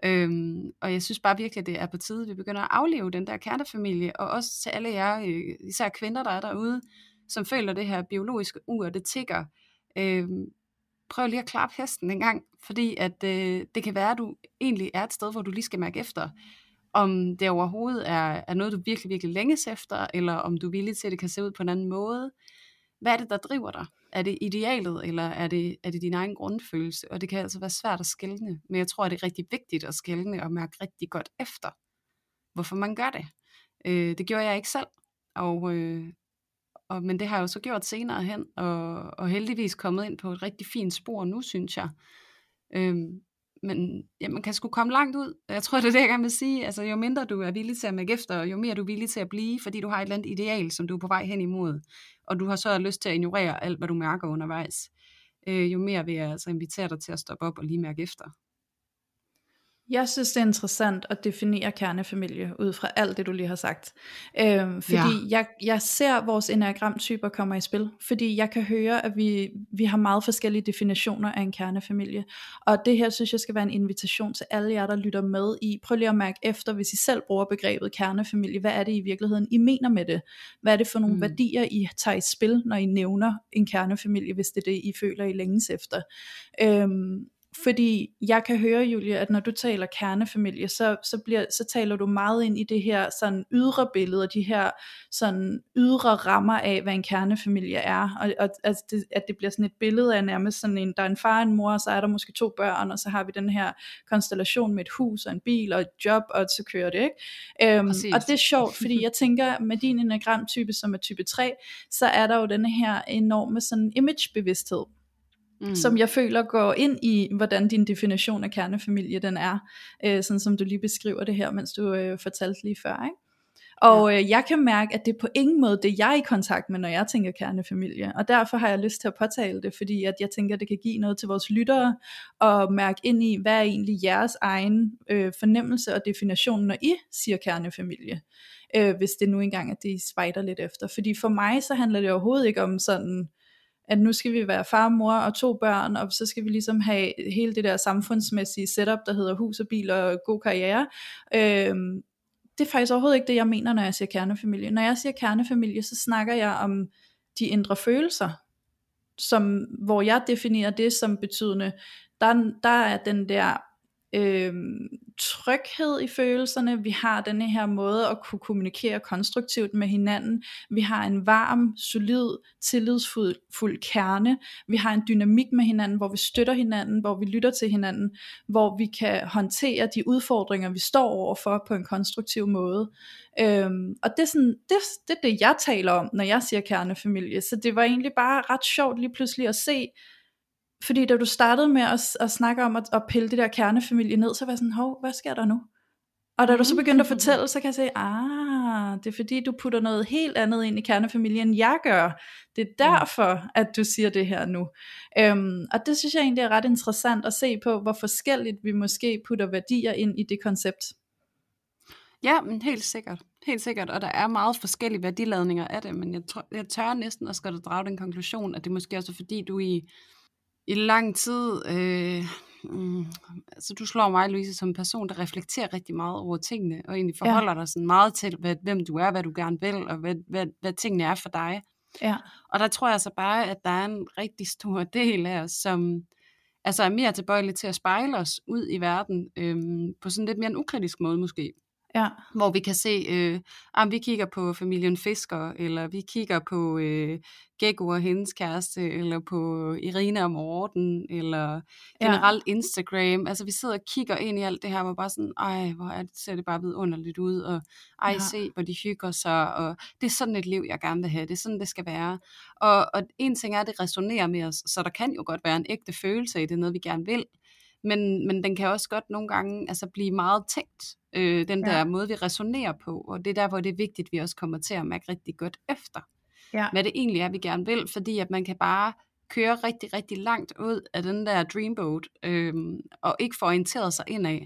Øhm, og jeg synes bare virkelig, at det er på tide, at vi begynder at afleve den der kernefamilie, og også til alle jer, øh, især kvinder, der er derude, som føler det her biologiske ur, det tigger. Øhm, prøv lige at klappe hesten en gang, fordi at øh, det kan være, at du egentlig er et sted, hvor du lige skal mærke efter, om det overhovedet er, er noget, du virkelig, virkelig længes efter, eller om du er villig til, at det kan se ud på en anden måde. Hvad er det, der driver dig? Er det idealet, eller er det, er det din egen grundfølelse? Og det kan altså være svært at skælne, men jeg tror, at det er rigtig vigtigt at skælne og mærke rigtig godt efter, hvorfor man gør det. Øh, det gjorde jeg ikke selv, og, øh, og, men det har jeg jo så gjort senere hen, og, og heldigvis kommet ind på et rigtig fint spor nu, synes jeg. Øhm, men ja, man kan sgu komme langt ud. Jeg tror, det er det, jeg gerne vil sige. Altså, jo mindre du er villig til at mærke efter, jo mere du er villig til at blive, fordi du har et eller andet ideal, som du er på vej hen imod. Og du har så lyst til at ignorere alt, hvad du mærker undervejs. Øh, jo mere vil jeg altså invitere dig til at stoppe op og lige mærke efter. Jeg synes, det er interessant at definere kernefamilie ud fra alt det, du lige har sagt. Øhm, fordi ja. jeg, jeg ser vores enagramtyper kommer i spil, fordi jeg kan høre, at vi, vi har meget forskellige definitioner af en kernefamilie. Og det her synes jeg skal være en invitation til alle jer, der lytter med i. Prøv lige at mærke efter, hvis I selv bruger begrebet kernefamilie. Hvad er det i virkeligheden, I mener med det? Hvad er det for nogle mm. værdier, I tager i spil, når I nævner en kernefamilie, hvis det er det, I føler, I længes efter? Øhm, fordi jeg kan høre, Julia, at når du taler kernefamilie, så, så, bliver, så taler du meget ind i det her sådan ydre billede, og de her sådan ydre rammer af, hvad en kernefamilie er. Og, og altså det, at det bliver sådan et billede af nærmest sådan en, der er en far og en mor, og så er der måske to børn, og så har vi den her konstellation med et hus og en bil og et job, og så kører det, ikke? Øhm, og det er sjovt, fordi jeg tænker, med din enagramtype, som er type 3, så er der jo den her enorme sådan imagebevidsthed mm. som jeg føler går ind i, hvordan din definition af kernefamilie den er, øh, sådan som du lige beskriver det her, mens du øh, fortalte lige før, ikke? Og øh, jeg kan mærke, at det er på ingen måde det, jeg er i kontakt med, når jeg tænker kernefamilie. Og derfor har jeg lyst til at påtale det, fordi at jeg tænker, at det kan give noget til vores lyttere, og mærke ind i, hvad er egentlig jeres egen øh, fornemmelse og definition, når I siger kernefamilie. Øh, hvis det nu engang er det, I spejder lidt efter. Fordi for mig, så handler det overhovedet ikke om sådan, at nu skal vi være far, mor og to børn, og så skal vi ligesom have hele det der samfundsmæssige setup, der hedder hus og bil og god karriere. Øhm, det er faktisk overhovedet ikke det, jeg mener, når jeg siger kernefamilie. Når jeg siger kernefamilie, så snakker jeg om de indre følelser, som, hvor jeg definerer det som betydende, der, der er den der øh, tryghed i følelserne, vi har denne her måde at kunne kommunikere konstruktivt med hinanden, vi har en varm, solid, tillidsfuld kerne, vi har en dynamik med hinanden, hvor vi støtter hinanden, hvor vi lytter til hinanden, hvor vi kan håndtere de udfordringer, vi står overfor på en konstruktiv måde. Øhm, og det er, sådan, det, det er det, jeg taler om, når jeg siger kernefamilie, så det var egentlig bare ret sjovt lige pludselig at se, fordi da du startede med at, at snakke om at, at pille det der kernefamilie ned, så var jeg sådan, hov, hvad sker der nu? Og da du så begyndte at fortælle, så kan jeg sige, ah, det er fordi du putter noget helt andet ind i kernefamilien, jeg gør. Det er derfor, at du siger det her nu. Øhm, og det synes jeg egentlig er ret interessant at se på, hvor forskelligt vi måske putter værdier ind i det koncept. Ja, men helt sikkert. Helt sikkert, og der er meget forskellige værdiladninger af det, men jeg, tror, jeg tør næsten at skal drage den konklusion, at det måske også er fordi, du i i lang tid, øh, mm, altså du slår mig, Louise, som en person, der reflekterer rigtig meget over tingene, og egentlig forholder ja. dig sådan meget til, hvad, hvem du er, hvad du gerne vil, og hvad, hvad, hvad tingene er for dig. Ja. Og der tror jeg så bare, at der er en rigtig stor del af os, som altså er mere tilbøjelige til at spejle os ud i verden, øh, på sådan lidt mere en ukritisk måde måske. Ja. Hvor vi kan se, øh, om vi kigger på familien Fisker, eller vi kigger på øh, Gekko og hendes kæreste, eller på Irina og Morten, eller generelt ja. Instagram. Altså vi sidder og kigger ind i alt det her, hvor bare sådan, ej, hvor er det, ser det bare vidunderligt ud, og ej, ja. se, hvor de hygger sig, og det er sådan et liv, jeg gerne vil have, det er sådan, det skal være. Og, og en ting er, at det resonerer med os, så der kan jo godt være en ægte følelse i det, noget vi gerne vil, men, men den kan også godt nogle gange altså, blive meget tænkt, øh, den der ja. måde, vi resonerer på, og det er der, hvor det er vigtigt, at vi også kommer til at mærke rigtig godt efter, ja. hvad det egentlig er, vi gerne vil, fordi at man kan bare køre rigtig, rigtig langt ud af den der dreamboat, øh, og ikke få orienteret sig indad.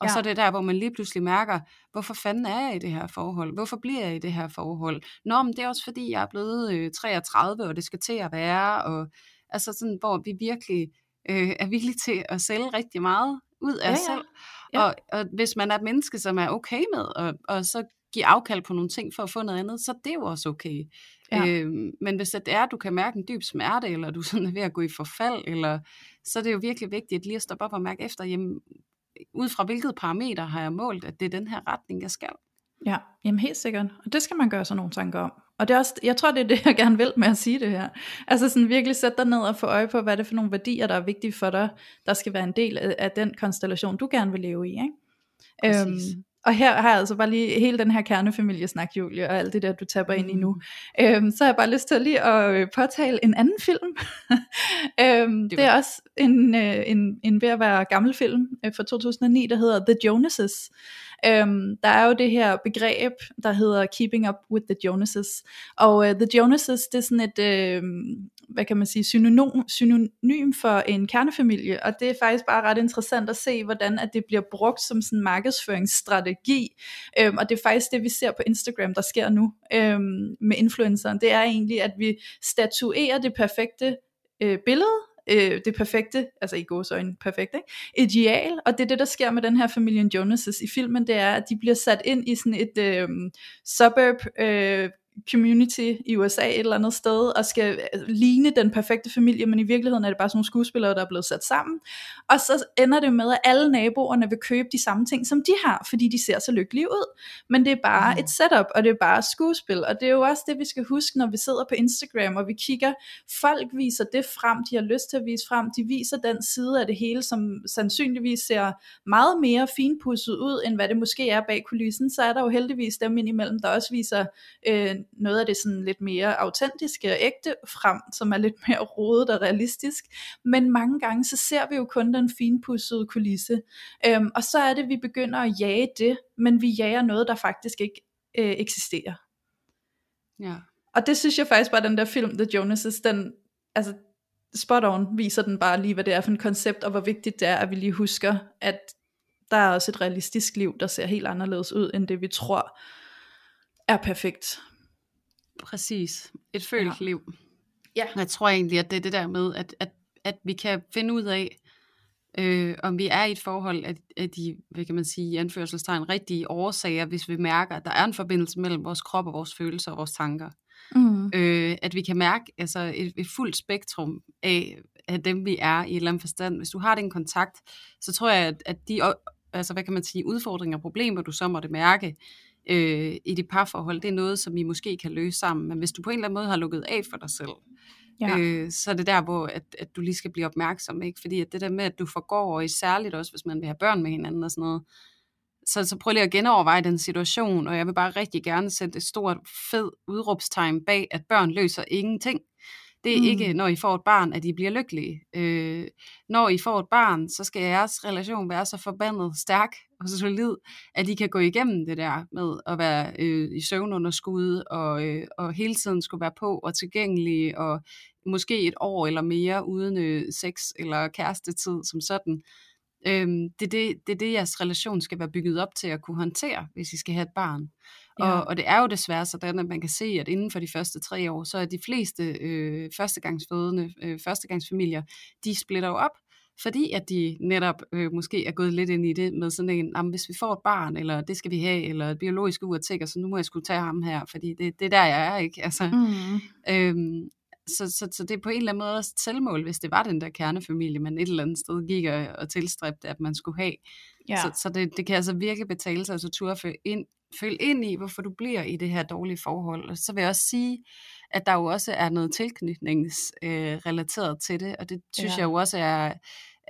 Og ja. så er det der, hvor man lige pludselig mærker, hvorfor fanden er jeg i det her forhold? Hvorfor bliver jeg i det her forhold? Nå, men det er også fordi, jeg er blevet øh, 33, og det skal til at være, og altså sådan, hvor vi virkelig øh, er villige til at sælge rigtig meget ud af ja, ja. selv. Ja. Og, og hvis man er et menneske, som er okay med, og, og så give afkald på nogle ting for at få noget andet, så det er jo også okay. Ja. Øh, men hvis det er, at du kan mærke en dyb smerte, eller du sådan er ved at gå i forfald, eller, så er det jo virkelig vigtigt lige at stoppe op og mærke efter, jamen, ud fra hvilket parameter har jeg målt, at det er den her retning, jeg skal. Ja, jamen helt sikkert. Og det skal man gøre sig nogle tanker om. Og det er også, jeg tror, det er det, jeg gerne vil med at sige det her. Altså sådan virkelig sætte dig ned og få øje på, hvad det er for nogle værdier, der er vigtige for dig, der skal være en del af, af den konstellation, du gerne vil leve i. Ikke? Øhm, og her har jeg altså bare lige hele den her kernefamiliesnak, Julie, og alt det der, du taber ind i nu. Mm. Øhm, så har jeg bare lyst til lige at øh, påtale en anden film. øhm, det, det er også en, øh, en, en ved at være gammel film øh, fra 2009, der hedder The Jonases. Øhm, der er jo det her begreb, der hedder Keeping Up with the Jonases. Og uh, The Jonases, det er sådan et, øh, hvad kan man sige, synonym, synonym for en kernefamilie, og det er faktisk bare ret interessant at se, hvordan at det bliver brugt som sådan en markedsføringsstrategi, øhm, og det er faktisk det, vi ser på Instagram, der sker nu øhm, med influenceren, det er egentlig, at vi statuerer det perfekte øh, billede, øh, det perfekte, altså i gåsøjne perfekt, ikke? ideal, og det er det, der sker med den her familien Jonas' i filmen, det er, at de bliver sat ind i sådan et øh, suburb øh, community i USA et eller andet sted, og skal øh, ligne den perfekte familie, men i virkeligheden er det bare sådan nogle skuespillere, der er blevet sat sammen. Og så ender det med, at alle naboerne vil købe de samme ting, som de har, fordi de ser så lykkelige ud. Men det er bare mm. et setup, og det er bare skuespil, og det er jo også det, vi skal huske, når vi sidder på Instagram, og vi kigger, folk viser det frem, de har lyst til at vise frem, de viser den side af det hele, som sandsynligvis ser meget mere finpudset ud, end hvad det måske er bag kulissen, så er der jo heldigvis dem indimellem, der også viser øh, noget af det sådan lidt mere autentiske og ægte frem, som er lidt mere rodet og realistisk, men mange gange så ser vi jo kun den finpudsede kulisse, øhm, og så er det, vi begynder at jage det, men vi jager noget, der faktisk ikke øh, eksisterer. Ja. Og det synes jeg faktisk bare, den der film, The Jonases, den, altså spot on viser den bare lige, hvad det er for en koncept, og hvor vigtigt det er, at vi lige husker, at der er også et realistisk liv, der ser helt anderledes ud, end det vi tror er perfekt. Præcis. Et følt ja. liv. Ja. Jeg tror egentlig, at det er det der med, at, at, at vi kan finde ud af, øh, om vi er i et forhold af, af de, hvad kan man sige, i anførselstegn, rigtige årsager, hvis vi mærker, at der er en forbindelse mellem vores krop og vores følelser og vores tanker. Mm. Øh, at vi kan mærke altså et, et fuldt spektrum af, af dem, vi er i et eller andet forstand. Hvis du har den kontakt, så tror jeg, at, at de altså, hvad kan man sige, udfordringer og problemer, du så måtte mærke, øh, i dit parforhold, det er noget, som I måske kan løse sammen. Men hvis du på en eller anden måde har lukket af for dig selv, ja. øh, så er det der, hvor at, at du lige skal blive opmærksom. Ikke? Fordi at det der med, at du forgår, og særligt også, hvis man vil have børn med hinanden og sådan noget, så, så prøv lige at genoverveje den situation, og jeg vil bare rigtig gerne sætte et stort, fed udråbstegn bag, at børn løser ingenting. Det er mm. ikke, når I får et barn, at I bliver lykkelige. Øh, når I får et barn, så skal jeres relation være så forbandet stærk og så solid, at I kan gå igennem det der med at være øh, i søvnunderskud, og, øh, og hele tiden skulle være på og tilgængelig, og måske et år eller mere uden øh, sex eller kærestetid som sådan. Øhm, det, er det, det er det, jeres relation skal være bygget op til at kunne håndtere, hvis I skal have et barn. Ja. Og, og det er jo desværre sådan, at man kan se, at inden for de første tre år, så er de fleste øh, førstegangsfødende, øh, førstegangsfamilier, de splitter jo op, fordi at de netop øh, måske er gået lidt ind i det med sådan en, hvis vi får et barn, eller det skal vi have, eller et biologisk ur tækker, så nu må jeg skulle tage ham her, fordi det, det er der, jeg er, ikke? Altså, mm. øhm, så, så, så det er på en eller anden måde også et selvmål, hvis det var den der kernefamilie, man et eller andet sted gik og, og tilstræbte, at man skulle have. Ja. Så, så det, det kan altså virkelig betale sig, at turde følge ind, følge ind i, hvorfor du bliver i det her dårlige forhold. Og så vil jeg også sige, at der jo også er noget tilknytningsrelateret øh, til det, og det synes ja. jeg jo også er,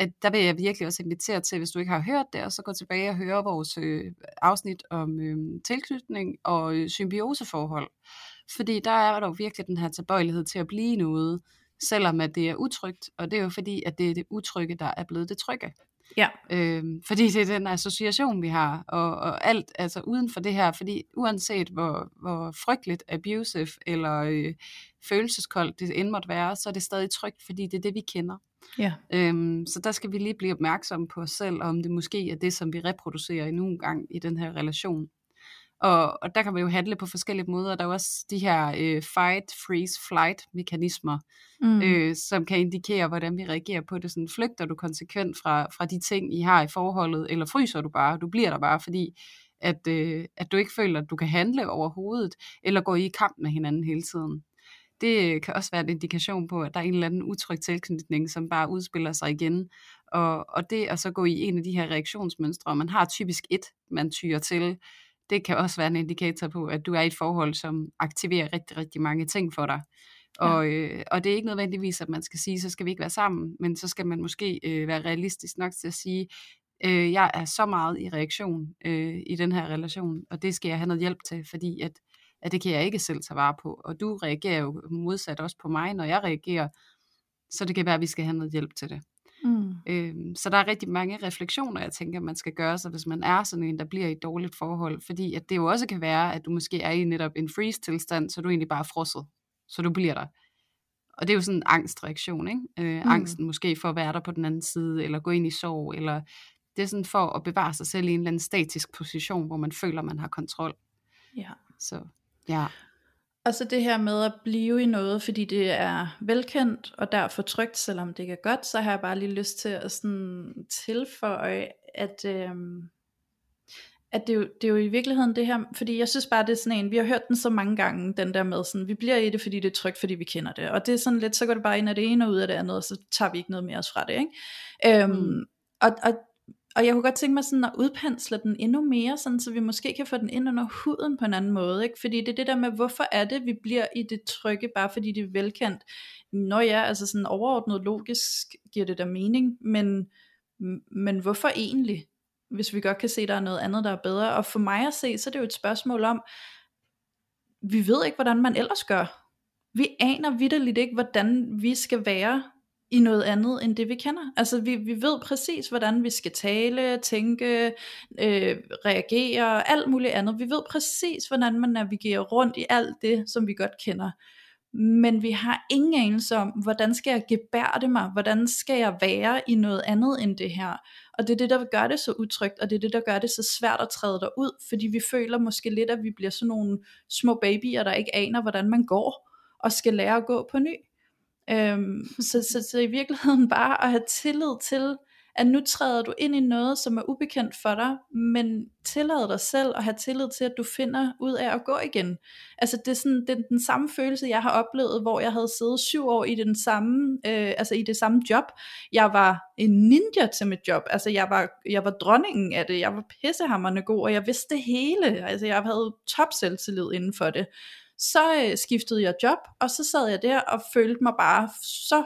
at der vil jeg virkelig også invitere til, hvis du ikke har hørt det, og så gå tilbage og høre vores øh, afsnit om øh, tilknytning og øh, symbioseforhold. Fordi der er der jo virkelig den her tilbøjelighed til at blive noget, selvom at det er utrygt, og det er jo fordi, at det er det utrygge, der er blevet det trygge. Ja. Øhm, fordi det er den association, vi har, og, og alt altså uden for det her, fordi uanset hvor, hvor frygteligt, abusive eller øh, følelseskoldt det end måtte være, så er det stadig trygt, fordi det er det, vi kender. Ja. Øhm, så der skal vi lige blive opmærksomme på os selv, om det måske er det, som vi reproducerer endnu en gang i den her relation. Og, og der kan man jo handle på forskellige måder. Der er også de her øh, fight, freeze, flight mekanismer, mm. øh, som kan indikere, hvordan vi reagerer på det. Sådan, flygter du konsekvent fra, fra de ting, I har i forholdet, eller fryser du bare? Du bliver der bare, fordi at, øh, at du ikke føler, at du kan handle overhovedet, eller gå i kamp med hinanden hele tiden. Det kan også være en indikation på, at der er en eller anden utryg tilknytning, som bare udspiller sig igen. Og, og det at så gå i en af de her reaktionsmønstre, man har typisk et, man tyrer til, det kan også være en indikator på, at du er i et forhold, som aktiverer rigtig, rigtig mange ting for dig. Og, ja. øh, og det er ikke nødvendigvis, at man skal sige, så skal vi ikke være sammen, men så skal man måske øh, være realistisk nok til at sige, øh, jeg er så meget i reaktion øh, i den her relation, og det skal jeg have noget hjælp til, fordi at, at det kan jeg ikke selv tage vare på. Og du reagerer jo modsat også på mig, når jeg reagerer, så det kan være, at vi skal have noget hjælp til det. Mm. Øhm, så der er rigtig mange refleksioner, jeg tænker, man skal gøre sig, hvis man er sådan en, der bliver i et dårligt forhold. Fordi at det jo også kan være, at du måske er i netop en freeze-tilstand, så du egentlig bare er frosset. Så du bliver der. Og det er jo sådan en angstreaktion, ikke? Øh, mm. Angsten måske for at være der på den anden side, eller gå ind i sorg, eller det er sådan for at bevare sig selv i en eller anden statisk position, hvor man føler, man har kontrol. Ja. Så, ja. Og så det her med at blive i noget, fordi det er velkendt og derfor trygt, selvom det ikke er godt, så har jeg bare lige lyst til at sådan tilføje, at, øhm, at det, er jo, det er jo i virkeligheden det her, fordi jeg synes bare, det er sådan en, vi har hørt den så mange gange, den der med sådan, vi bliver i det, fordi det er trygt, fordi vi kender det. Og det er sådan lidt, så går det bare ind af det ene og ud af det andet, og så tager vi ikke noget mere os fra det. Ikke? Øhm, mm. og, og og jeg kunne godt tænke mig sådan at udpensle den endnu mere, sådan, så vi måske kan få den ind under huden på en anden måde. Ikke? Fordi det er det der med, hvorfor er det, vi bliver i det trygge, bare fordi det er velkendt. Nå ja, altså sådan overordnet logisk giver det da mening, men, men hvorfor egentlig? Hvis vi godt kan se, at der er noget andet, der er bedre. Og for mig at se, så er det jo et spørgsmål om, vi ved ikke, hvordan man ellers gør. Vi aner vidderligt ikke, hvordan vi skal være i noget andet end det vi kender. Altså vi, vi ved præcis hvordan vi skal tale, tænke, øh, reagere, alt muligt andet. Vi ved præcis hvordan man navigerer rundt i alt det som vi godt kender. Men vi har ingen anelse om, hvordan skal jeg gebærde mig, hvordan skal jeg være i noget andet end det her. Og det er det, der gør det så utrygt, og det er det, der gør det så svært at træde derud, fordi vi føler måske lidt, at vi bliver sådan nogle små babyer, der ikke aner, hvordan man går, og skal lære at gå på ny. Øhm, så, så, så i virkeligheden bare at have tillid til, at nu træder du ind i noget, som er ubekendt for dig, men tillad dig selv at have tillid til, at du finder ud af at gå igen. Altså det er, sådan, det er den samme følelse, jeg har oplevet, hvor jeg havde siddet syv år i, den samme, øh, altså i det samme job. Jeg var en ninja til mit job, altså jeg var, jeg var dronningen af det, jeg var pissehammerende god, og jeg vidste det hele, altså jeg havde top selvtillid inden for det så øh, skiftede jeg job, og så sad jeg der og følte mig bare så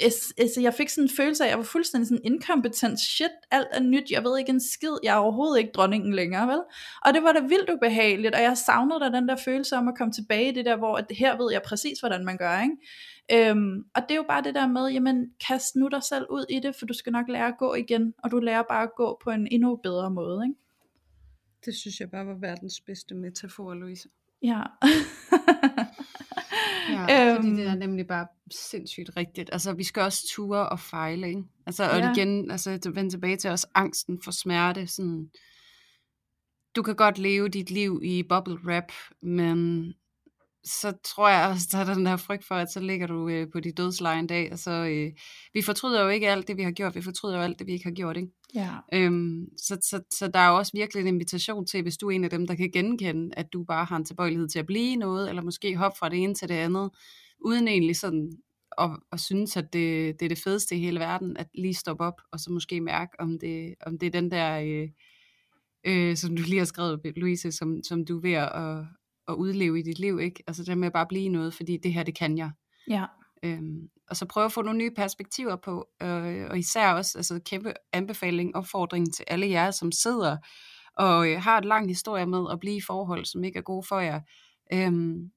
altså jeg fik sådan en følelse af, at jeg var fuldstændig sådan inkompetent, shit, alt er nyt, jeg ved ikke en skid, jeg er overhovedet ikke dronningen længere, vel? Og det var da vildt ubehageligt, og jeg savnede da den der følelse om at komme tilbage i det der, hvor at her ved jeg præcis, hvordan man gør, ikke? Øhm, og det er jo bare det der med, jamen kast nu dig selv ud i det, for du skal nok lære at gå igen, og du lærer bare at gå på en endnu bedre måde, ikke? Det synes jeg bare var verdens bedste metafor, Louise. Ja. ja, fordi det er øhm. nemlig bare sindssygt rigtigt. Altså, vi skal også ture og fejle, ikke? Altså, og ja. igen, altså, vende tilbage til os angsten for smerte, sådan, du kan godt leve dit liv i bubble wrap, men så tror jeg også, der er den der frygt for, at så ligger du øh, på de dødsleje en dag, og så, øh, vi fortryder jo ikke alt det, vi har gjort, vi fortryder jo alt det, vi ikke har gjort, ikke? Ja. Øhm, så, så, så der er også virkelig en invitation til, hvis du er en af dem, der kan genkende, at du bare har en tilbøjelighed til at blive noget, eller måske hoppe fra det ene til det andet, uden egentlig sådan at, at synes, at det, det er det fedeste i hele verden, at lige stoppe op, og så måske mærke, om det, om det er den der, øh, øh, som du lige har skrevet, Louise, som, som du er ved at, at udleve i dit liv, ikke? Altså det med bare at blive noget, fordi det her, det kan jeg. Ja. Øhm, og så prøve at få nogle nye perspektiver på, øh, og især også altså kæmpe anbefaling, opfordring til alle jer, som sidder og øh, har et lang historie med at blive i forhold, som ikke er gode for jer. Øhm,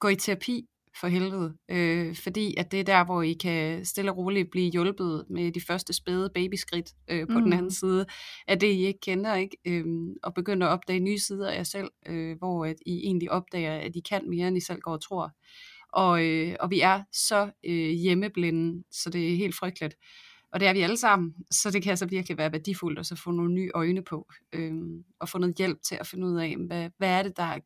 gå i terapi for helvede, øh, fordi at det er der, hvor I kan stille og roligt blive hjulpet med de første spæde babyskridt øh, på mm. den anden side af det, I ikke kender, ikke? Øhm, og begynde at opdage nye sider af jer selv, øh, hvor at I egentlig opdager, at I kan mere, end I selv går og tror. Og, øh, og vi er så øh, hjemmeblinde, så det er helt frygteligt. Og det er vi alle sammen, så det kan altså virkelig være værdifuldt at så få nogle nye øjne på, øh, og få noget hjælp til at finde ud af, hvad, hvad, er det, der,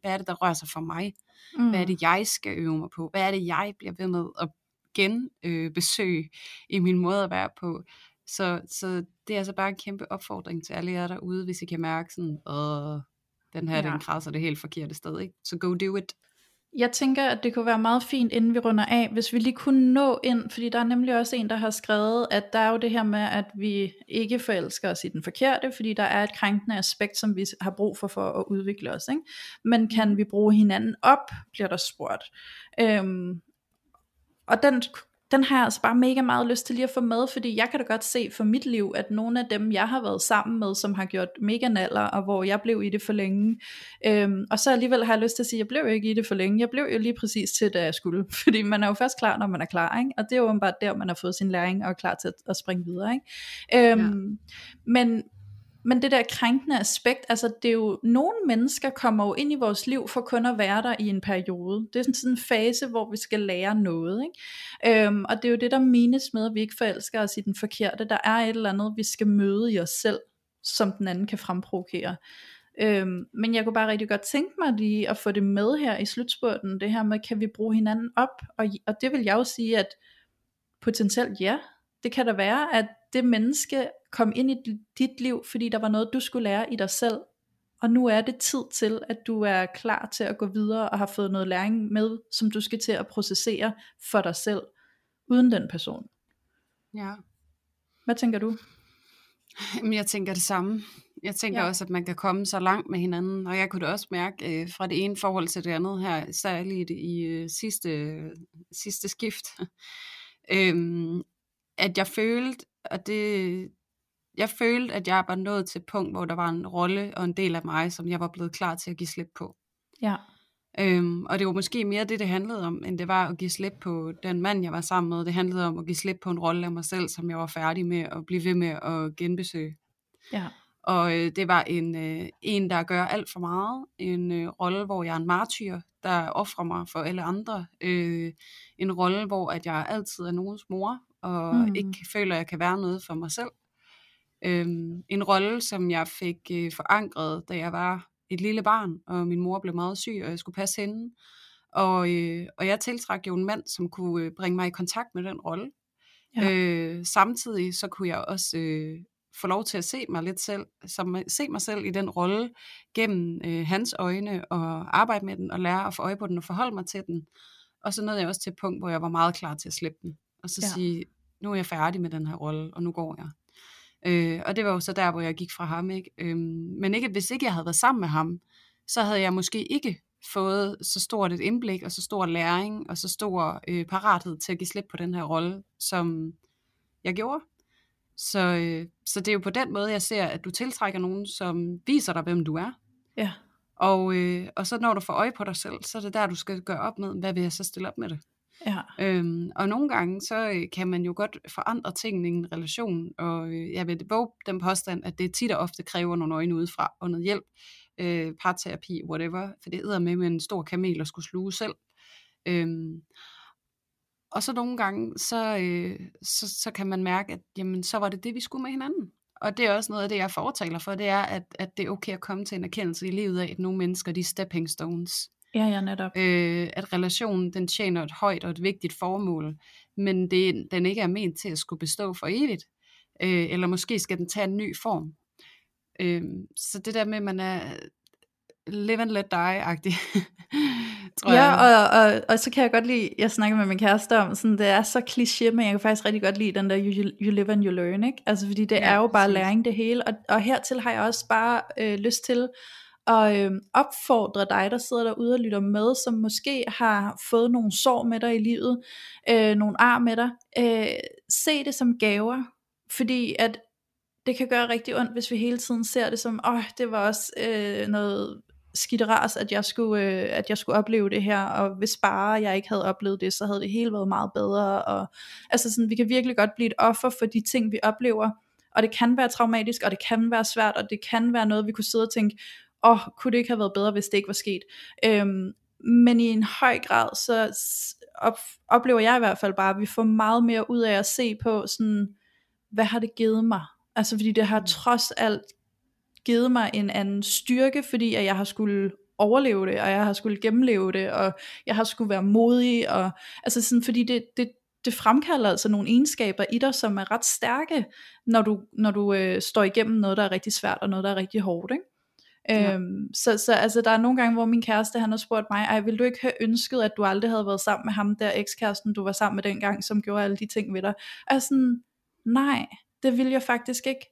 hvad er det, der rører sig for mig? Mm. Hvad er det, jeg skal øve mig på? Hvad er det, jeg bliver ved med at genbesøge øh, i min måde at være på? Så, så det er altså bare en kæmpe opfordring til alle jer derude, hvis I kan mærke sådan, åh, den her, ja. den krasser det helt forkerte sted, ikke? Så go do it. Jeg tænker, at det kunne være meget fint, inden vi runder af, hvis vi lige kunne nå ind, fordi der er nemlig også en, der har skrevet, at der er jo det her med, at vi ikke forelsker os i den forkerte, fordi der er et krænkende aspekt, som vi har brug for for at udvikle os. Ikke? Men kan vi bruge hinanden op, bliver der spurgt. Øhm, og den den har jeg altså bare mega meget lyst til lige at få med, fordi jeg kan da godt se for mit liv, at nogle af dem, jeg har været sammen med, som har gjort mega naller, og hvor jeg blev i det for længe, øhm, og så alligevel har jeg lyst til at sige, at jeg blev ikke i det for længe, jeg blev jo lige præcis til, da jeg skulle, fordi man er jo først klar, når man er klar, ikke? og det er jo bare der, man har fået sin læring, og er klar til at, at springe videre. Ikke? Øhm, ja. Men men det der krænkende aspekt, altså det er jo, nogle mennesker kommer jo ind i vores liv for kun at være der i en periode. Det er sådan, sådan en fase, hvor vi skal lære noget. Ikke? Øhm, og det er jo det, der menes med, at vi ikke forelsker os i den forkerte. Der er et eller andet, vi skal møde i os selv, som den anden kan fremprovokere. Øhm, men jeg kunne bare rigtig godt tænke mig lige at få det med her i slutspurten, det her med, kan vi bruge hinanden op? Og, og det vil jeg jo sige, at potentielt ja, det kan da være, at det menneske kom ind i dit liv, fordi der var noget, du skulle lære i dig selv. Og nu er det tid til, at du er klar til at gå videre og har fået noget læring med, som du skal til at processere for dig selv, uden den person. Ja. Hvad tænker du? Jamen, jeg tænker det samme. Jeg tænker ja. også, at man kan komme så langt med hinanden, og jeg kunne da også mærke øh, fra det ene forhold til det andet her, særligt i øh, sidste, sidste skift, øh, at jeg følte, og det, jeg følte, at jeg var nået til et punkt, hvor der var en rolle og en del af mig, som jeg var blevet klar til at give slip på. Ja. Øhm, og det var måske mere det, det handlede om, end det var at give slip på den mand, jeg var sammen med. Det handlede om at give slip på en rolle af mig selv, som jeg var færdig med at blive ved med at genbesøge. Ja. Og øh, det var en, øh, en, der gør alt for meget. En øh, rolle, hvor jeg er en martyr, der offrer mig for alle andre. Øh, en rolle, hvor at jeg altid er nogens mor, og mm. ikke føler, at jeg kan være noget for mig selv. Øhm, en rolle, som jeg fik øh, forankret, da jeg var et lille barn, og min mor blev meget syg, og jeg skulle passe hende. Og, øh, og jeg tiltrak jo en mand, som kunne øh, bringe mig i kontakt med den rolle. Ja. Øh, samtidig så kunne jeg også øh, få lov til at se mig lidt selv, som, se mig selv i den rolle gennem øh, hans øjne, og arbejde med den, og lære at få øje på den, og forholde mig til den. Og så nåede jeg også til et punkt, hvor jeg var meget klar til at slippe den. Og så ja. sige, nu er jeg færdig med den her rolle, og nu går jeg. Øh, og det var jo så der, hvor jeg gik fra ham. Ikke? Øh, men ikke, hvis ikke jeg havde været sammen med ham, så havde jeg måske ikke fået så stort et indblik, og så stor læring, og så stor øh, parathed til at give slip på den her rolle, som jeg gjorde. Så, øh, så det er jo på den måde, jeg ser, at du tiltrækker nogen, som viser dig, hvem du er. Ja. Og, øh, og så når du får øje på dig selv, så er det der, du skal gøre op med, hvad vil jeg så stille op med det. Ja. Øhm, og nogle gange, så øh, kan man jo godt forandre tingene i en relation, og øh, jeg vil våge den påstand, at det tit og ofte kræver nogle øjne udefra, og noget hjælp, øh, parterapi, whatever, for det hedder med med en stor kamel at skulle sluge selv. Øhm, og så nogle gange, så, øh, så, så kan man mærke, at jamen, så var det det, vi skulle med hinanden. Og det er også noget af det, jeg fortaler for, det er, at, at det er okay at komme til en erkendelse i livet af, at nogle mennesker, de er stepping stones. Ja, ja, netop. Øh, at relationen, den tjener et højt og et vigtigt formål, men det, den ikke er ment til at skulle bestå for evigt. Øh, eller måske skal den tage en ny form. Øh, så det der med, at man er live and let die-agtig. tror ja, jeg. Og, og, og så kan jeg godt lide, jeg snakker med min kæreste om, sådan, det er så kliché, men jeg kan faktisk rigtig godt lide den der, you, you live and you learn, ikke? Altså fordi det ja, er jo bare præcis. læring det hele, og, og hertil har jeg også bare øh, lyst til og øh, opfordre dig, der sidder derude og lytter med, som måske har fået nogle sår med dig i livet, øh, nogle ar med dig, øh, se det som gaver, fordi at det kan gøre rigtig ondt, hvis vi hele tiden ser det som, åh, det var også øh, noget skidteras, at jeg, skulle, øh, at jeg skulle opleve det her, og hvis bare jeg ikke havde oplevet det, så havde det hele været meget bedre, og altså sådan, vi kan virkelig godt blive et offer for de ting, vi oplever, og det kan være traumatisk, og det kan være svært, og det kan være noget, vi kunne sidde og tænke, åh, oh, kunne det ikke have været bedre, hvis det ikke var sket. Øhm, men i en høj grad, så op, oplever jeg i hvert fald bare, at vi får meget mere ud af at se på, sådan, hvad har det givet mig? Altså fordi det har mm. trods alt givet mig en anden styrke, fordi at jeg har skulle overleve det, og jeg har skulle gennemleve det, og jeg har skulle være modig, og altså sådan, fordi det, det, det fremkalder altså nogle egenskaber i dig, som er ret stærke, når du, når du øh, står igennem noget, der er rigtig svært, og noget, der er rigtig hårdt, ikke? Ja. Øhm, så, så altså, der er nogle gange, hvor min kæreste han har spurgt mig, ej, vil du ikke have ønsket, at du aldrig havde været sammen med ham der ekskæresten, du var sammen med dengang, som gjorde alle de ting ved dig? Og sådan, nej, det vil jeg faktisk ikke.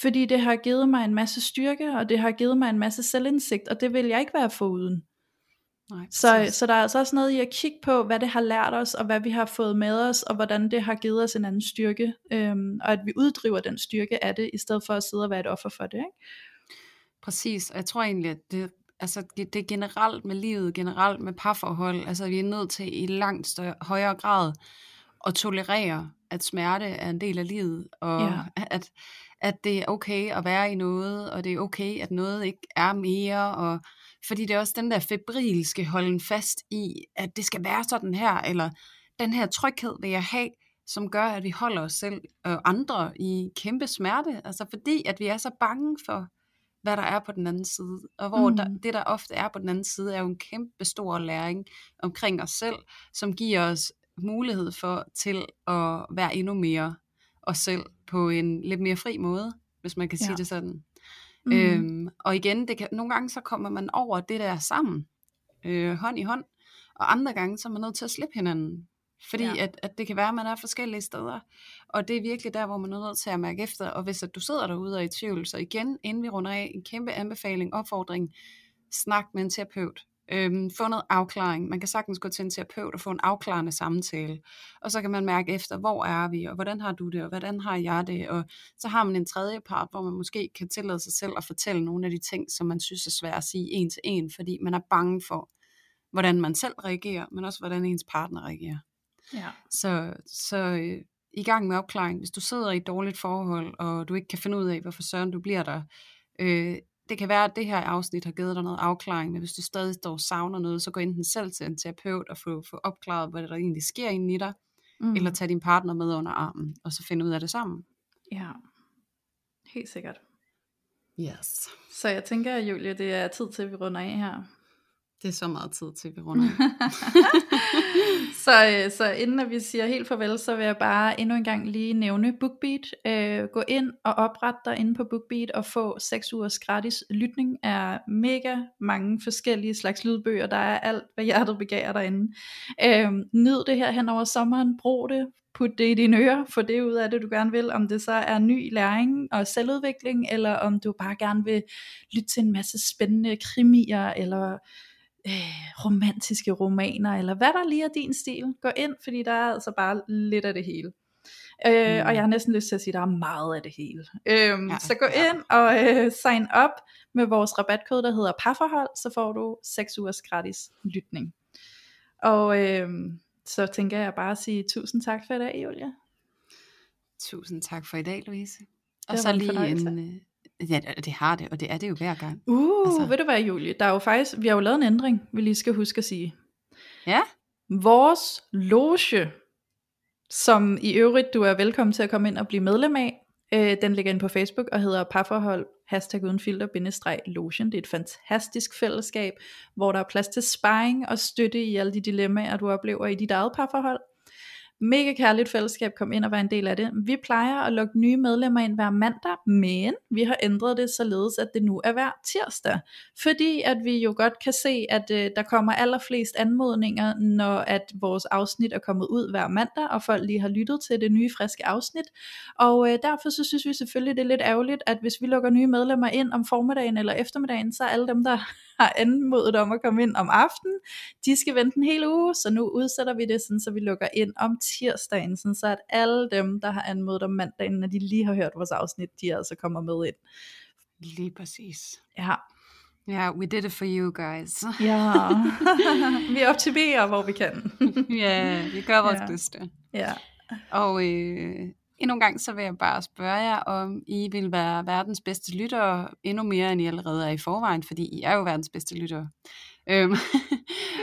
Fordi det har givet mig en masse styrke, og det har givet mig en masse selvindsigt, og det vil jeg ikke være foruden. Nej, så, så der er altså også noget i at kigge på, hvad det har lært os, og hvad vi har fået med os, og hvordan det har givet os en anden styrke, øhm, og at vi uddriver den styrke af det, i stedet for at sidde og være et offer for det. Ikke? Præcis, og jeg tror egentlig, at det, altså, det er generelt med livet, generelt med parforhold, altså vi er nødt til i langt større, højere grad at tolerere, at smerte er en del af livet, og ja. at, at det er okay at være i noget, og det er okay, at noget ikke er mere, og fordi det er også den der febrilske holden fast i, at det skal være sådan her, eller den her tryghed vil jeg have, som gør, at vi holder os selv og andre i kæmpe smerte, altså fordi, at vi er så bange for, hvad der er på den anden side. Og hvor mm. der, det, der ofte er på den anden side, er jo en kæmpe stor læring omkring os selv, som giver os mulighed for til at være endnu mere os selv på en lidt mere fri måde, hvis man kan ja. sige det sådan. Mm. Øhm, og igen, det kan, nogle gange så kommer man over det der sammen, øh, hånd i hånd, og andre gange så er man nødt til at slippe hinanden. Fordi ja. at, at det kan være, at man er forskellige steder. Og det er virkelig der, hvor man er nødt til at mærke efter. Og hvis at du sidder derude og er i tvivl, så igen, inden vi runder af, en kæmpe anbefaling, opfordring, snak med en terapeut. Øhm, få noget afklaring. Man kan sagtens gå til en terapeut og få en afklarende samtale. Og så kan man mærke efter, hvor er vi, og hvordan har du det, og hvordan har jeg det. Og så har man en tredje part, hvor man måske kan tillade sig selv at fortælle nogle af de ting, som man synes er svært at sige en til en, fordi man er bange for, hvordan man selv reagerer, men også hvordan ens partner reagerer. Ja. Så, så øh, i gang med opklaring. Hvis du sidder i et dårligt forhold, og du ikke kan finde ud af, hvorfor søren du bliver der, øh, det kan være, at det her afsnit har givet dig noget afklaring, men hvis du stadig står savner noget, så gå enten selv til en terapeut og få, få opklaret, hvad der egentlig sker inde i dig, mm. eller tag din partner med under armen, og så finde ud af det sammen. Ja, helt sikkert. Yes. Så jeg tænker, Julie, det er tid til, at vi runder af her. Det er så meget tid til, vi runder. så, øh, så inden at vi siger helt farvel, så vil jeg bare endnu en gang lige nævne BookBeat. Øh, gå ind og opret dig inde på BookBeat og få 6 ugers gratis lytning af mega mange forskellige slags lydbøger. Der er alt, hvad hjertet begærer derinde. Øh, nyd det her hen over sommeren. Brug det put det i dine ører, få det ud af det, du gerne vil, om det så er ny læring og selvudvikling, eller om du bare gerne vil lytte til en masse spændende krimier, eller øh, romantiske romaner, eller hvad der lige er din stil. Gå ind, fordi der er altså bare lidt af det hele. Øh, mm. Og jeg har næsten lyst til at sige, at der er meget af det hele. Øh, ja, så gå ja. ind og øh, sign up med vores rabatkode, der hedder parforhold, så får du 6 ugers gratis lytning. Og øh, så tænker jeg bare at sige tusind tak for i dag, Julia. Tusind tak for i dag, Louise. Og så lige en, en, øh, Ja, det har det, og det er det jo hver gang. Uh, altså. ved du hvad, Julie? Der er jo faktisk, vi har jo lavet en ændring, vi lige skal huske at sige. Ja? Vores loge, som i øvrigt du er velkommen til at komme ind og blive medlem af, øh, den ligger inde på Facebook og hedder parforhold, hashtag uden filter, bindestreg, lotion. Det er et fantastisk fællesskab, hvor der er plads til sparring og støtte i alle de dilemmaer, du oplever i dit eget parforhold. Mega kærligt fællesskab, kom ind og vær en del af det. Vi plejer at lukke nye medlemmer ind hver mandag, men vi har ændret det således, at det nu er hver tirsdag. Fordi at vi jo godt kan se, at øh, der kommer allerflest anmodninger, når at vores afsnit er kommet ud hver mandag, og folk lige har lyttet til det nye friske afsnit. Og øh, derfor så synes vi selvfølgelig, det er lidt ærgerligt, at hvis vi lukker nye medlemmer ind om formiddagen eller eftermiddagen, så er alle dem, der har anmodet om at komme ind om aftenen, de skal vente en hel uge, så nu udsætter vi det, sådan, så vi lukker ind om tirsdagen, sådan, så at alle dem, der har anmodet om mandagen, når de lige har hørt vores afsnit, de altså kommer med ind. Lige præcis. Ja. Ja, yeah, we did it for you guys. ja, vi optimerer, hvor vi kan. ja, yeah, vi gør vores ja. bedste. Ja. Og øh, Endnu en gang så vil jeg bare spørge jer, om I vil være verdens bedste lyttere endnu mere, end I allerede er i forvejen, fordi I er jo verdens bedste lyttere. Øhm,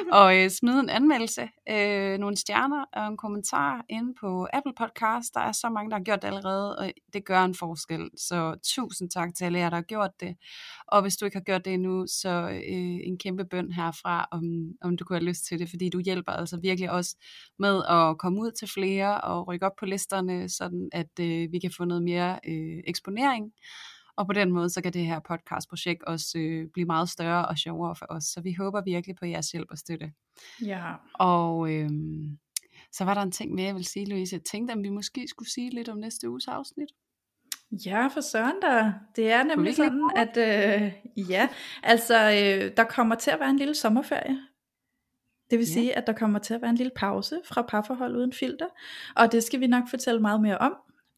og øh, smid en anmeldelse, øh, nogle stjerner og en kommentar inde på Apple Podcast. Der er så mange, der har gjort det allerede, og det gør en forskel. Så tusind tak til alle jer, der har gjort det. Og hvis du ikke har gjort det endnu, så øh, en kæmpe bøn herfra, om, om du kunne have lyst til det, fordi du hjælper altså virkelig også med at komme ud til flere og rykke op på listerne, sådan at øh, vi kan få noget mere øh, eksponering. Og på den måde, så kan det her podcastprojekt også øh, blive meget større og sjovere for os. Så vi håber virkelig på jeres hjælp og støtte. Ja. Og øh, så var der en ting mere, jeg vil sige, Louise. Jeg tænkte, om vi måske skulle sige lidt om næste uges afsnit. Ja, for søren der. Det er nemlig sådan, at øh, ja, altså øh, der kommer til at være en lille sommerferie. Det vil ja. sige, at der kommer til at være en lille pause fra parforhold uden filter, og det skal vi nok fortælle meget mere om.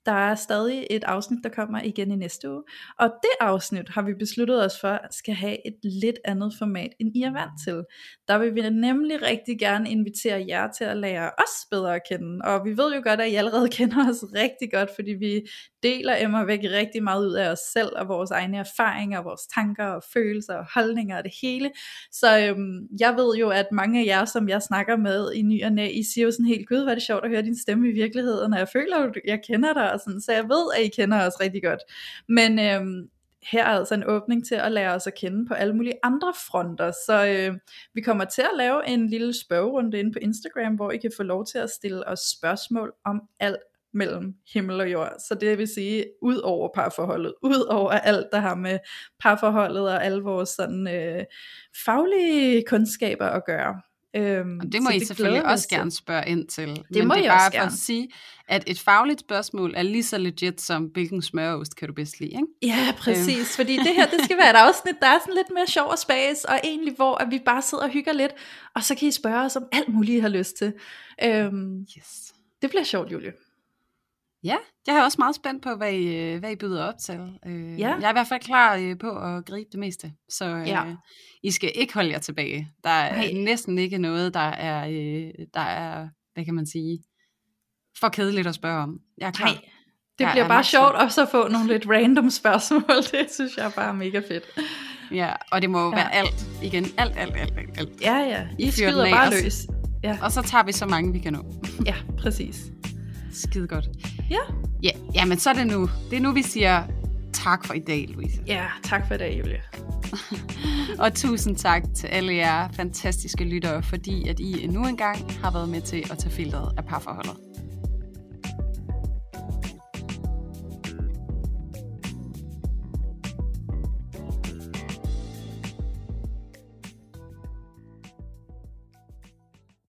Der er stadig et afsnit, der kommer igen i næste uge. Og det afsnit har vi besluttet os for, skal have et lidt andet format, end I er vant til. Der vil vi nemlig rigtig gerne invitere jer til at lære os bedre at kende. Og vi ved jo godt, at I allerede kender os rigtig godt, fordi vi deler Emma væk rigtig meget ud af os selv, og vores egne erfaringer, vores tanker og følelser og holdninger og det hele. Så øhm, jeg ved jo, at mange af jer, som jeg snakker med i ny og næ, I siger jo sådan helt, gud, hvor er det sjovt at høre din stemme i virkeligheden, og jeg føler, at jeg kender dig, og sådan, så jeg ved, at I kender os rigtig godt. Men øhm, her er altså en åbning til at lære os at kende på alle mulige andre fronter. Så øh, vi kommer til at lave en lille spørgerunde inde på Instagram, hvor I kan få lov til at stille os spørgsmål om alt mellem himmel og jord. Så det vil sige, ud over parforholdet, ud over alt, der har med parforholdet og alle vores sådan, øh, faglige kundskaber at gøre. Øhm, og det må I det selvfølgelig også gerne spørge ind til. Det Men må det er bare for at sige, at et fagligt spørgsmål er lige så legit som, hvilken smørost kan du bedst lide, ikke? Ja, præcis. Øhm. Fordi det her, det skal være et afsnit, der er sådan lidt mere sjov og spas, og egentlig hvor at vi bare sidder og hygger lidt, og så kan I spørge os om alt muligt, I har lyst til. Øhm, yes. Det bliver sjovt, Julie. Ja, jeg er også meget spændt på, hvad I, øh, hvad I byder op til. Øh, ja. Jeg er i hvert fald klar øh, på at gribe det meste, så ja. I skal ikke holde jer tilbage. Der er Nej. næsten ikke noget, der er, der er, hvad kan man sige, for kedeligt at spørge om. Jeg er klar. Nej. Det jeg bliver bare sjovt også at få nogle lidt random spørgsmål. Det synes jeg bare er mega fedt. Ja, og det må jo ja. være alt. Igen, alt, alt, alt, alt. alt. Ja, ja. I, I skyder bare løs. Ja. Og så tager vi så mange, vi kan nå. ja, præcis. Skide godt. Ja. Ja, jamen så er det nu. Det er nu, vi siger tak for i dag, Louise. Ja, tak for i dag, Julia. og tusind tak til alle jer fantastiske lyttere, fordi at I endnu engang har været med til at tage filteret af parforholdet.